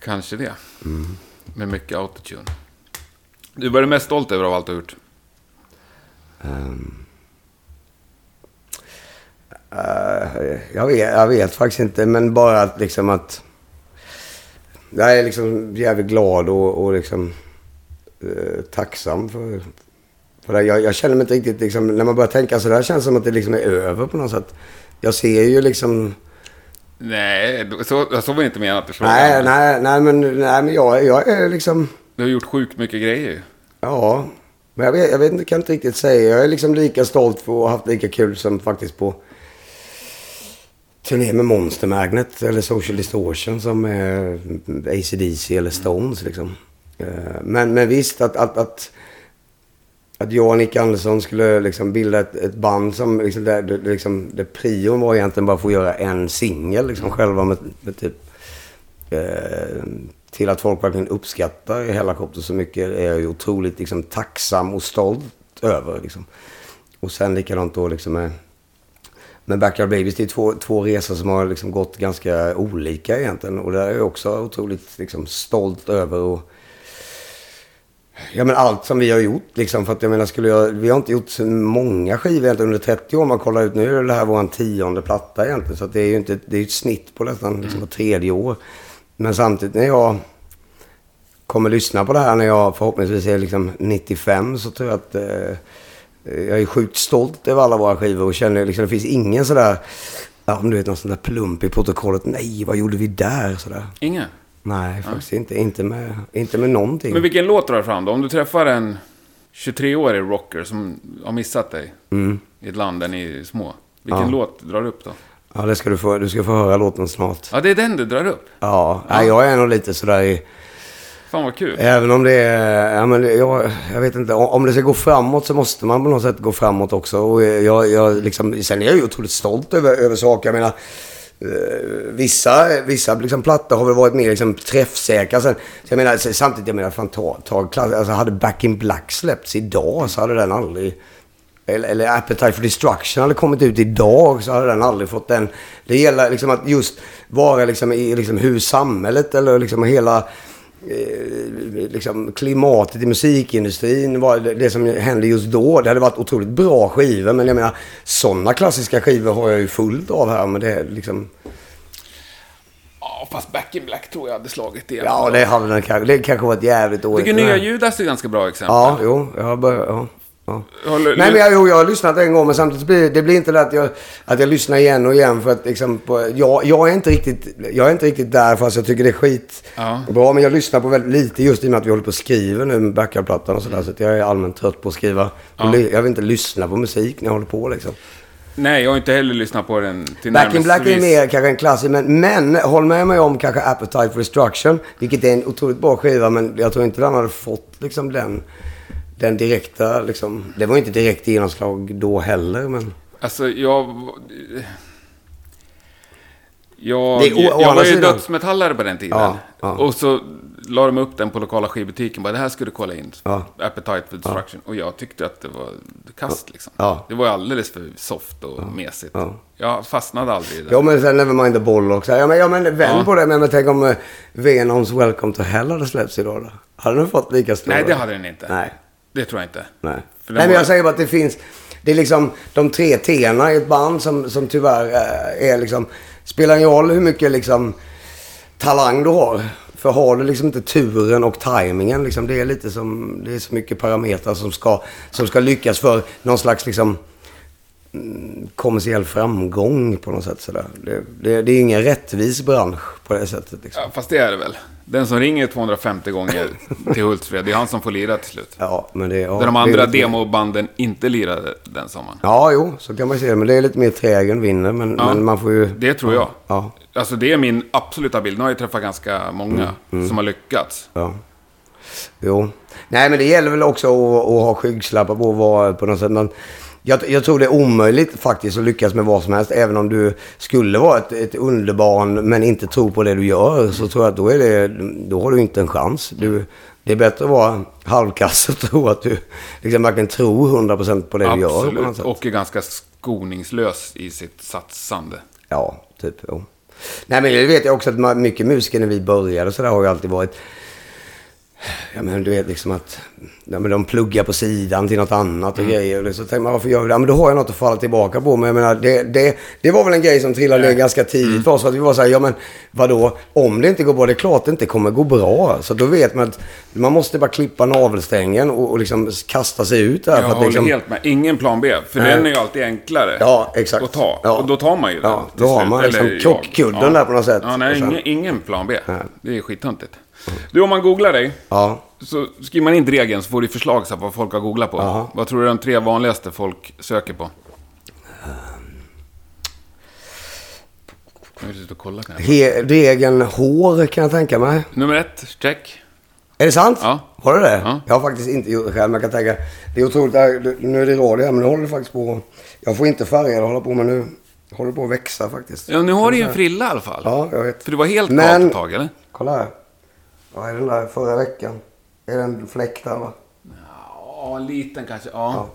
kanske det. Med mycket autotune. Du, vad är du mest stolt över av allt du har gjort? Ehm. Eh, jag, vet, jag vet faktiskt inte, men bara att liksom att... Jag är liksom jävligt glad och, och liksom eh, tacksam för, för. Jag, jag känner mig inte riktigt liksom, när man börjar tänka så där känns det som att det liksom är över på något sätt. Jag ser ju liksom... Nej, så, så var inte menat i frågan. Nej, nej, nej, men, nej, men jag, jag är liksom... Du har gjort sjukt mycket grejer. Ja, men jag vet, jag vet inte, kan inte riktigt säga. Jag är liksom lika stolt för att ha haft lika kul som faktiskt på turné med Monster Magnet eller Social Distortion som är ACDC eller Stones liksom. Eh, Men, men visst att, att, att, att jag och Nick Andersson skulle liksom bilda ett, ett band som liksom, där, det, liksom, det prion var egentligen bara att få göra en singel liksom själva med, med typ eh, till att folk verkligen uppskattar Hellacopter så mycket är jag ju otroligt liksom, tacksam och stolt över. Liksom. Och sen likadant då liksom med, med Backyard Babies. Det är två, två resor som har liksom gått ganska olika egentligen. Och där är jag också otroligt liksom, stolt över. Och, Ja men allt som vi har gjort liksom. För att jag menar skulle jag, vi har inte gjort så många skivor egentligen under 30 år. Man kollar ut nu är det här vår tionde platta egentligen. Så det är ju inte, det är ett snitt på nästan liksom, var tredje år. Men samtidigt när jag kommer lyssna på det här när jag förhoppningsvis är liksom 95 så tror jag att eh, jag är sjukt stolt över alla våra skivor och känner liksom det finns ingen sådär, ja men du vet någon sån där plump i protokollet. Nej, vad gjorde vi där? Sådär. Ingen? Nej, faktiskt inte. Inte med, inte med någonting. Men vilken låt drar fram då? Om du träffar en 23-årig rocker som har missat dig i ett land där ni är små. Vilken Ja. låt drar du upp då? Ja, det ska du få. Du ska få höra låten snart. Ja, det är den du drar upp. Ja, Nej, jag är nog lite sådär i... Fan vad kul. Även om det är... Ja, men jag, jag vet inte. Om det ska gå framåt så måste man på något sätt gå framåt också. Och jag, jag liksom, sen är jag ju otroligt stolt över, över saker. Jag menar, Eh, vissa vissa liksom, plattor har väl varit mer liksom, träffsäkra. Sen, så jag menar, samtidigt, jag menar, fan, ta, ta, klass, alltså, hade Back in Black släppts idag så hade den aldrig... Eller, eller Appetite for Destruction hade kommit ut idag så hade den aldrig fått den. Det gäller liksom att just vara liksom i liksom hur samhället eller liksom hela liksom klimatet i musikindustrin, var det, som hände just då. Det hade varit otroligt bra skivor. Men jag menar, sådana klassiska skivor har jag ju fullt av här. Men det är liksom... Ja, fast Back in Black tror jag hade slagit igen. Ja, det hade den kanske. Det kanske varit jävligt Jag dåligt. tycker Nya. Judas är ett ganska bra exempel. Ja, jo. Jag har börjat... Ja. Ja. Håller- Nej men jag, jo, jag har lyssnat en gång men samtidigt blir det blir inte det att jag, att jag lyssnar igen och igen för att liksom, på, jag, jag, är inte riktigt, jag är inte riktigt där fast jag tycker det är skit Ja. bra. Men jag lyssnar på väldigt lite just i och med att vi håller på och skriver nu med backuplattan och sådär. Så att jag är allmänt trött på att skriva. Ja. Jag vill inte lyssna på musik när jag håller på liksom. Nej, jag har inte heller lyssnat på den till Back in Black är närmelsevis. mer kanske en klassiker, men, men håll med mig om kanske Appetite for Destruction. Vilket är en otroligt bra skiva, men jag tror inte den hade fått liksom den, den direkta, liksom. Det var inte direkt genomslag då heller, men. Alltså, jag... Jag, Det å- jag var ju sidan- dödsmetallare på den tiden. Ja, ja. Och så la de upp den på lokala skivbutiken. Bara, det här ska du kolla in. Ja. Appetite for Destruction. Och jag tyckte att det var kast liksom. Det var alldeles för soft och mesigt. Ja. Jag fastnade aldrig i det. Ja, men sen Nevermind the Bollocks. Ja, men, ja, men vänd på det. Men, men tänk om eh, Venoms Welcome to Hell hade släppts idag då? Hade den fått lika stor? Nej, det hade den inte. Nej. Det tror jag inte. Nej. Nej, men jag säger bara att det finns... Det är liksom de tre T'na i ett band som, som tyvärr eh, är liksom... Spelar ingen roll hur mycket liksom talang du har. För har du liksom inte turen och tajmingen, liksom, det är lite som... Det är så mycket parametrar som ska, som ska lyckas för någon slags liksom mm, kommersiell framgång på något sätt. Sådär. Det, det, det är ingen rättvis bransch på det sättet. Liksom. Ja, fast det är det väl. Den som ringer 250 gånger till Hultsfred, det är han som får lira till slut. Ja, men det, ja, Där de det andra lite- demobanden inte lirade den sommaren. Ja, jo, så kan man se det. Men det är lite mer trägen vinner. Men, Ja, men man får ju... Det tror jag. Ja. Alltså det är min absoluta bild. Nu har jag träffat ganska många Mm, som har lyckats. Ja. Jo. Nej, men det gäller väl också att, att ha skygglappar på och vara på något sätt. Men jag, jag tror det är omöjligt faktiskt att lyckas med vad som helst. Även om du skulle vara ett, ett underbarn men inte tror på det du gör. Så tror jag att då, är det, då har du inte en chans. Du, det är bättre att vara halvkass och <laughs> tro att du liksom verkligen tror 100% på det du gör. Absolut. Och är ganska skoningslös i sitt satsande. Ja, typ. Jo. Nej, men det vet jag också att mycket musiker när vi började så där har ju alltid varit... Ja, men du vet liksom att ja, men de pluggar på sidan till något annat och grejer. Och så tänker man, varför gör vi det? Ja, men då har jag något att falla tillbaka på. Men jag menar, det, det, det var väl en grej som trillade ner ganska tidigt för oss. Att vi var så här, ja men vadå? Om det inte går bra, det är klart det inte kommer gå bra. Så då vet man att man måste bara klippa navelsträngen och, och liksom kasta sig ut där. Jag för att håller liksom, helt med. Ingen plan B. För Nej. den är ju alltid enklare Ja, exakt. att ta. Ja. Och då tar man ju den. Ja, då har man liksom krockkudden där på något sätt. Ja, nej, ingen, ingen plan B. Nej. Det är skittöntigt. Du, om man googlar dig. Ja. Så skriver man in Dregen så får du förslag här, vad folk har googlat på. Jaha. Vad tror du är de tre vanligaste folk söker på? Jag kolla degen hår kan jag tänka mig. Nummer ett, check. Är det sant? Ja. Har du det? Ja. Jag har faktiskt inte gjort det själv, men jag kan tänka... Det är otroligt. det Nu är det radio här, men nu håller det faktiskt på... Jag får inte färga eller hålla på, men nu håller det på att växa faktiskt. Ja, nu har du ju en frilla i alla fall. Ja, jag vet. För du var helt Men- men... ett tag, eller? Kolla här. Vad är den där förra veckan? Är det en fläck där, va? Ja, en liten kanske. Ja. Ja.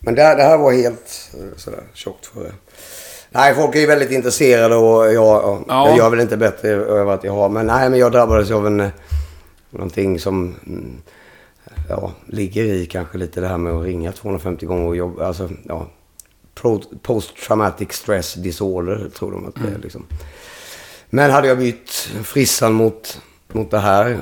Men det, det här var helt eh, sådär tjockt för det. Nej, folk är ju väldigt intresserade och jag, ja. Ja. jag gör väl inte bättre över att jag har. Men nej, men jag drabbades av en... eh, Någonting som... mm, Ja, ligger i kanske lite det här med att ringa 250 gånger och jobba. Alltså, ja. Post traumatic stress disorder tror de att det Mm. är liksom. Men hade jag bytt frissan mot, mot det här?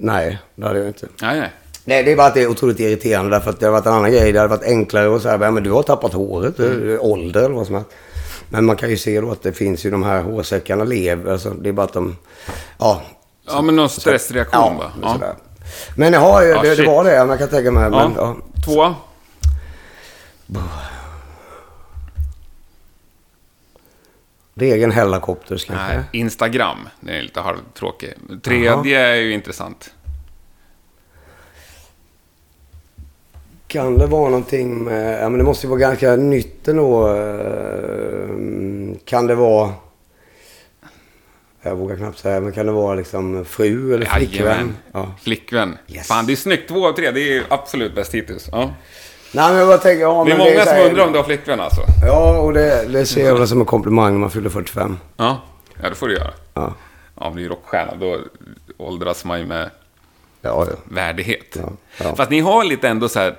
Nej, det hade jag inte. Nej, nej. Nej, det är bara att det är otroligt irriterande därför att det har varit en annan grej. Det hade varit enklare att säga, ja, men du har tappat håret, mm. ålder eller vad som helst. Men man kan ju se då att det finns ju de här hårsäckarna lever. Alltså, det är bara att de, ja. Ja, men någon stressreaktion Ja, va? ja. Men jaha, Ja, det, det var det. Man kan tänka mig. Men, Ja. ja. Tvåa? Regen helikopters kanske. Nej, Instagram. Den är lite halvtråkig. Tredje är ju intressant. Kan det vara någonting med, ja men det måste ju vara ganska nytt ändå. eh, Kan det vara Jag vågar knappt säga, men kan det vara liksom fru eller flickvän? Jajamän. Ja. Flickvän. Yes. Fan, det är snyggt. Två av tre. Det är absolut bäst hittills. Ja. Nej, men jag tänker, ja, Det är många så som här- undrar om du har flickvän alltså. Ja, och det, det ser jag väl som en komplimang när man fyller 45. Ja, ja det får du göra. Ja, Ja, om du är rockstjärna, då åldras man ju med ja, ja. värdighet. Ja, ja. Fast ni har lite ändå så här...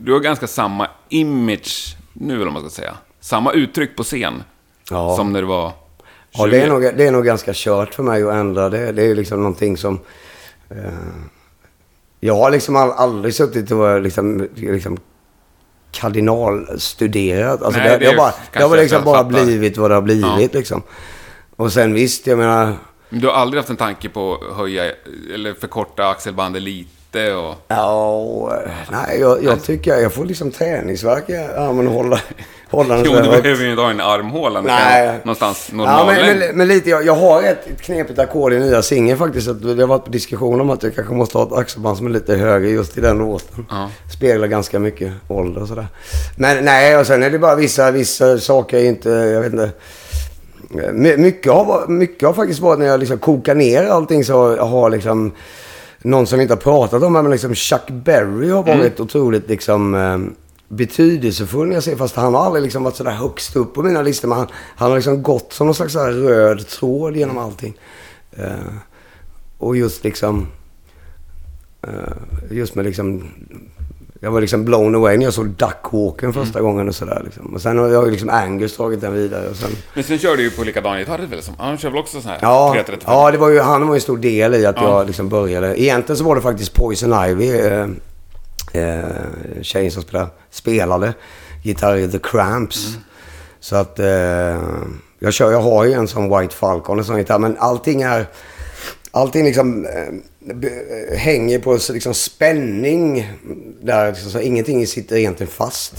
Du har ganska samma image nu, eller vad man ska säga. Samma uttryck på scen. Ja. Som när du var 20. Ja, det är, nog, det är nog ganska kört för mig att ändra det. Det är liksom någonting som... Eh, jag har liksom all, aldrig suttit och liksom, liksom kardinalstuderat. Alltså Nej, det, det det, har bara, det har liksom bara fattar. blivit vad det har blivit liksom. Och sen visst, jag menar... Men Du har aldrig haft en tanke på att höja eller förkorta axelbandet lite och... Ja, och, eh, nej, jag, jag tycker jag får liksom träningsvärk i armen och hålla, hålla den Jo, du behöver ju inte ha en armhåla. Nej. Någonstans Ja, normal men, men, men lite, jag, jag har ett, ett knepigt ackord i nya singeln faktiskt. Att det har varit på diskussion om att jag kanske måste ha ett axelband som är lite högre just i den låten. Ja. Speglar ganska mycket ålder och sådär. Men nej, och sen är det bara vissa, vissa saker inte, jag vet inte. My- Mycket har, mycket har faktiskt varit när jag liksom kokar ner allting så jag har liksom någon som vi inte har pratat om, men liksom Chuck Berry har varit otroligt liksom eh, betydelsefull när jag ser, fast han har aldrig liksom varit sådär högst upp på mina listor, men han, han har liksom gått som någon slags så här röd tråd genom allting. Eh, och just liksom, eh, just med liksom, jag var liksom blown away när jag såg Duckwalken första gången och sådär liksom. Och sen har jag liksom Angus tagit den vidare och sen... Men sen kör du ju på likadan gitarr väl? Han kör väl också sån här Ja, 335? ja det var ju, han var ju en stor del i att Ja. jag liksom började. Egentligen så var det faktiskt Poison Ivy, eh, eh, tjejen som spelade, spelade gitarr i The Cramps. Mm. Så att eh, jag, kör, jag har ju en sån White Falcon, en sån gitarr. Men allting är, allting liksom eh, hänger på liksom spänning. Där liksom, så ingenting sitter egentligen fast.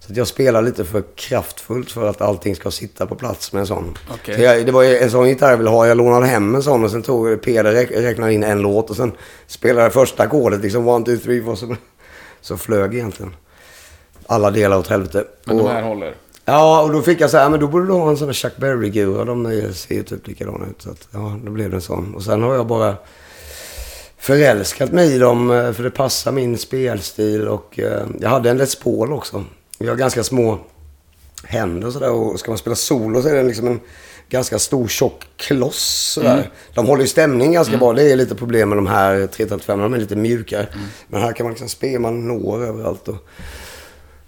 Så jag spelar lite för kraftfullt för att allting ska sitta på plats med en sån. Okej. Så jag, det var en sån gitarr jag ville ha. Jag lånade hem en sån och sen tog Peder räk- räknade in en låt och sen spelade jag första ackordet liksom one, two, three, four. Så, <laughs> så flög egentligen alla delar åt helvete. Men och, de här håller? Ja, och då fick jag så här, men då borde du ha en sån där Chuck Berry-gura. De ser ju typ likadana ut. Så att, ja, då blev det en sån. Och sen har jag bara förälskat mig i dem, eh, för det passar min spelstil. Och eh, jag hade en Les Paul också. Jag har ganska små händer och sådär. Och ska man spela solo så är det liksom en ganska stor tjock kloss sådär. De håller ju stämningen ganska bra. Det är lite problem med de här 335. De är lite mjukare. Men här kan man liksom spela, man når överallt. Och,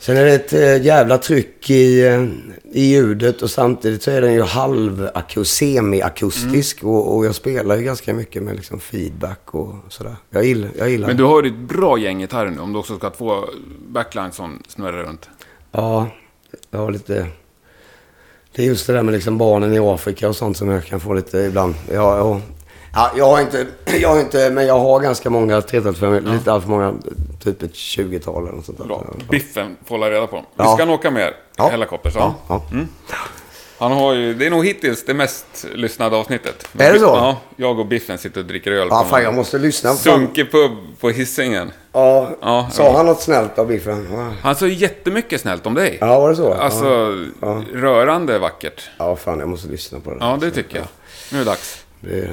Sen är det ett eh, jävla tryck i, eh, i ljudet och samtidigt så är den ju halvakus, semi-akustisk och, och jag spelar ju ganska mycket med liksom feedback och sådär. Jag gillar, jag gillar Men du har ju ett bra gäng gitarrer nu, om du också ska ha två backlines som snurrar runt. Ja, jag har lite... Det är just det där med liksom barnen i Afrika och sånt som jag kan få lite ibland. Ja, ja, ja, jag har inte, <clears throat> jag har inte, men jag har ganska många 335, lite allt för många, typ ett 20-tal eller något sånt där. Bra. Biffen får hålla reda på. Vi Ja. ska han åka med Ja. Helikopter, så. Ja, ja. Han har ju, det är nog hittills det mest lyssnade avsnittet. Är det så? Ja, jag och Biffen sitter och dricker öl Ja, fan jag måste lyssna. Sunkig pub på Hisingen. Ja, Ja, sa ja. han något snällt av Biffen? Ja. Han sa jättemycket snällt om dig. Ja, var det så? Alltså, Ja. rörande vackert. Ja, fan jag måste lyssna på det. Ja, det tycker jag. Nu är det dags. Det,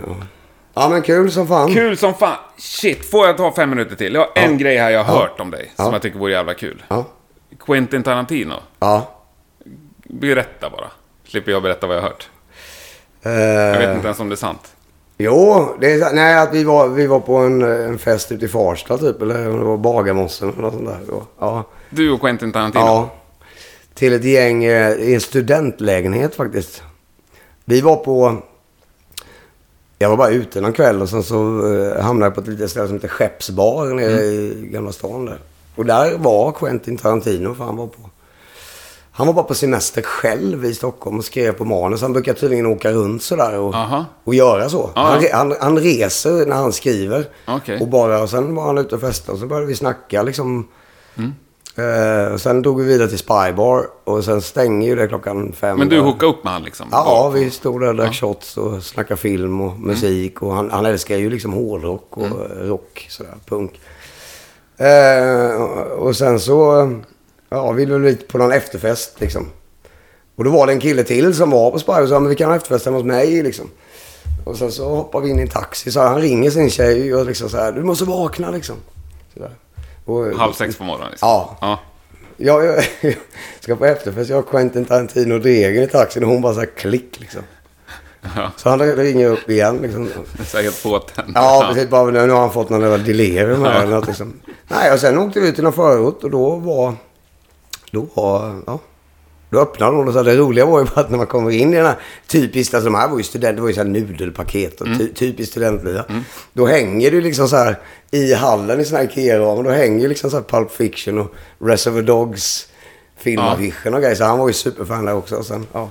ja. ja, men kul som fan. Kul som fan. Shit, får jag ta fem minuter till? Jag har en grej här jag har hört om dig, som Ja. jag tycker vore jävla kul. Ja. Quentin Tarantino. Ja. Berätta bara. Slipper jag berätta vad jag har hört. Eh, Jag vet inte ens om det är sant. Jo, det är, nej, att vi var, vi var på en, en fest ute i Farsta typ. Eller om det var Bagarmossen eller något sånt där. Ja. Ja. Du och Quentin Tarantino. ja. Till ett gäng eh, i en studentlägenhet faktiskt. Vi var på... Jag var bara ute någon kväll och sen så eh, hamnade jag på ett litet ställe som heter Skeppsbar nere i Gamla stan där. Och där var Quentin Tarantino för han var på... Han var bara på semester själv i Stockholm och skrev på manus. Han brukar tydligen åka runt sådär och, Aha. och göra så. Han, han, han reser när han skriver. Okej. Och bara, och sen var han ute och festade och så började vi snacka liksom. Mm. Eh, och sen drog vi vidare till Spybar och sen stänger ju det klockan fem. Men du hookade upp med han liksom? Ja, vi stod där och drack shots och snackade film och musik. Och han, han älskar ju liksom hårdrock och Mm. rock, sådär, punk. Eh, och sen så, ja, vi var lite på någon efterfest liksom. Och då var det en kille till som var på Spybar och sa, men vi kan ha efterfest hemma hos mig liksom. Och sen så hoppar vi in i en taxi. Så han ringer sin tjej och liksom så här, du måste vakna liksom. Så där. Och, Halv sex på morgonen? Liksom. Ja. ja. Jag, jag, jag ska på efterfest. Jag har Quentin Tarantino och Dregen i taxin och hon bara så här klick liksom. Ja. Så han ringer upp igen liksom. Så helt påtänd. Ja, precis. Bara, nu har han fått någon jävla delirium här eller något liksom. Nej, och sen åkte vi ut till någon förort och då var... Då var... Ja. Då öppnade hon och sa det roliga var ju bara att när man kommer in i den här typiskt, alltså de här var ju studenter, det var ju så här nudelpaket och ty, typiskt studentlya. Då hänger det liksom så här i hallen i såna här Ikea-ramar, då hänger ju liksom så här Pulp Fiction och Reservoir Dogs filmaffischen och grejer. Så han var ju superfan där också. Och sen, ja.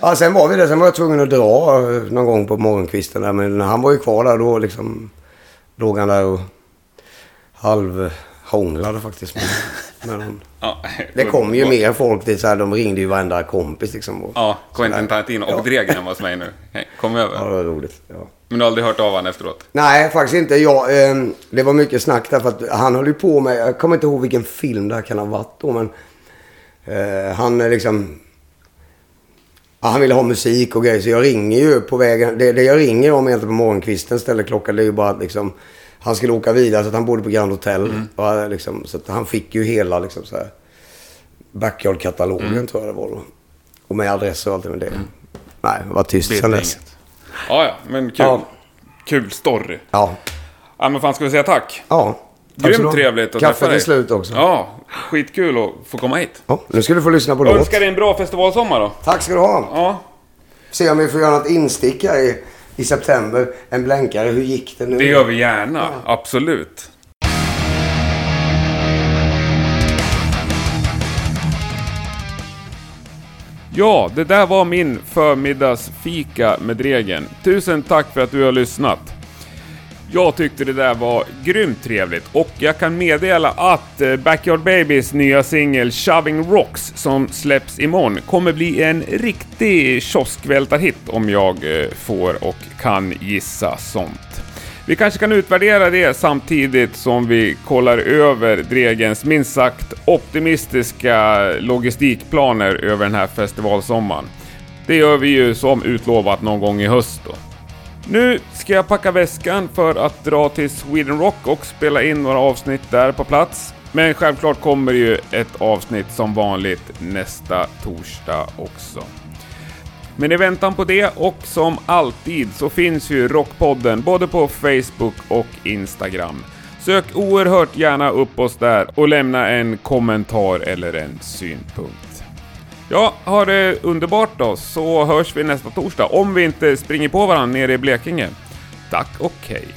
Ja, sen var vi där. Sen var jag tvungen att dra eh, någon gång på morgonkvisten där. Men han var ju kvar där då liksom. Låg han där och halvhånglade faktiskt <laughs> med honom. <laughs> Ja. Det kom ju mer folk dit så här. De ringde ju varenda kompis liksom. Och, Ja, Quentin. Tarantino och Ja. Dregen var hos mig nu. Hej, Kom Ja, över. det var roligt. Ja. Men du har aldrig hört av honom efteråt? Nej, faktiskt inte. Jag, eh, det var mycket snack där för att han höll ju på med, jag kommer inte ihåg vilken film det här kan ha varit då, men eh, han är liksom, ja, han ville ha musik och grejer så jag ringer ju på vägen, det, det jag ringer om egentligen på morgonkvisten ställer klockan, det är ju bara att liksom, han skulle åka vidare så att han bodde på Grand Hotel. Och, liksom, så att han fick ju hela liksom så här, Backyard-katalogen tror jag det var då. Och med adress och allt med det. Nej, det var tyst sen dess. Ja, ja, men kul. Ja. Kul story. Ja. Ja, men fan ska vi säga tack? Ja. Tack Grymt trevligt att Kaffe träffa dig. till slut också. Ja, skitkul att få komma hit. Ja, nu ska du få lyssna på låt. önskar dig en bra festivalsommar då. Tack ska du ha. Ja, Se om vi får göra något instick här i, i september. En blänkare. Hur gick det nu? det gör vi gärna. Absolut. Ja, det där var min förmiddagsfika med Dregen. Tusen tack för att du har lyssnat. Jag tyckte det där var grymt trevligt och jag kan meddela att eh, Backyard Babies nya singel Shoving Rocks som släpps imorgon kommer bli en riktig kioskvältarhit om jag eh, får och kan gissa sånt. Vi kanske kan utvärdera det samtidigt som vi kollar över Dregens minst sagt optimistiska logistikplaner över den här festivalsommaren. Det gör vi ju som utlovat någon gång i höst då. Nu ska jag packa väskan för att dra till Sweden Rock och spela in några avsnitt där på plats. Men självklart kommer ju ett avsnitt som vanligt nästa torsdag också. Men i väntan på det och som alltid så finns ju Rockpodden både på Facebook och Instagram. Sök oerhört gärna upp oss där och lämna en kommentar eller en synpunkt. Ja, ha det underbart då, så hörs vi nästa torsdag. Om vi inte springer på varandra nere i Blekinge. Tack och hej.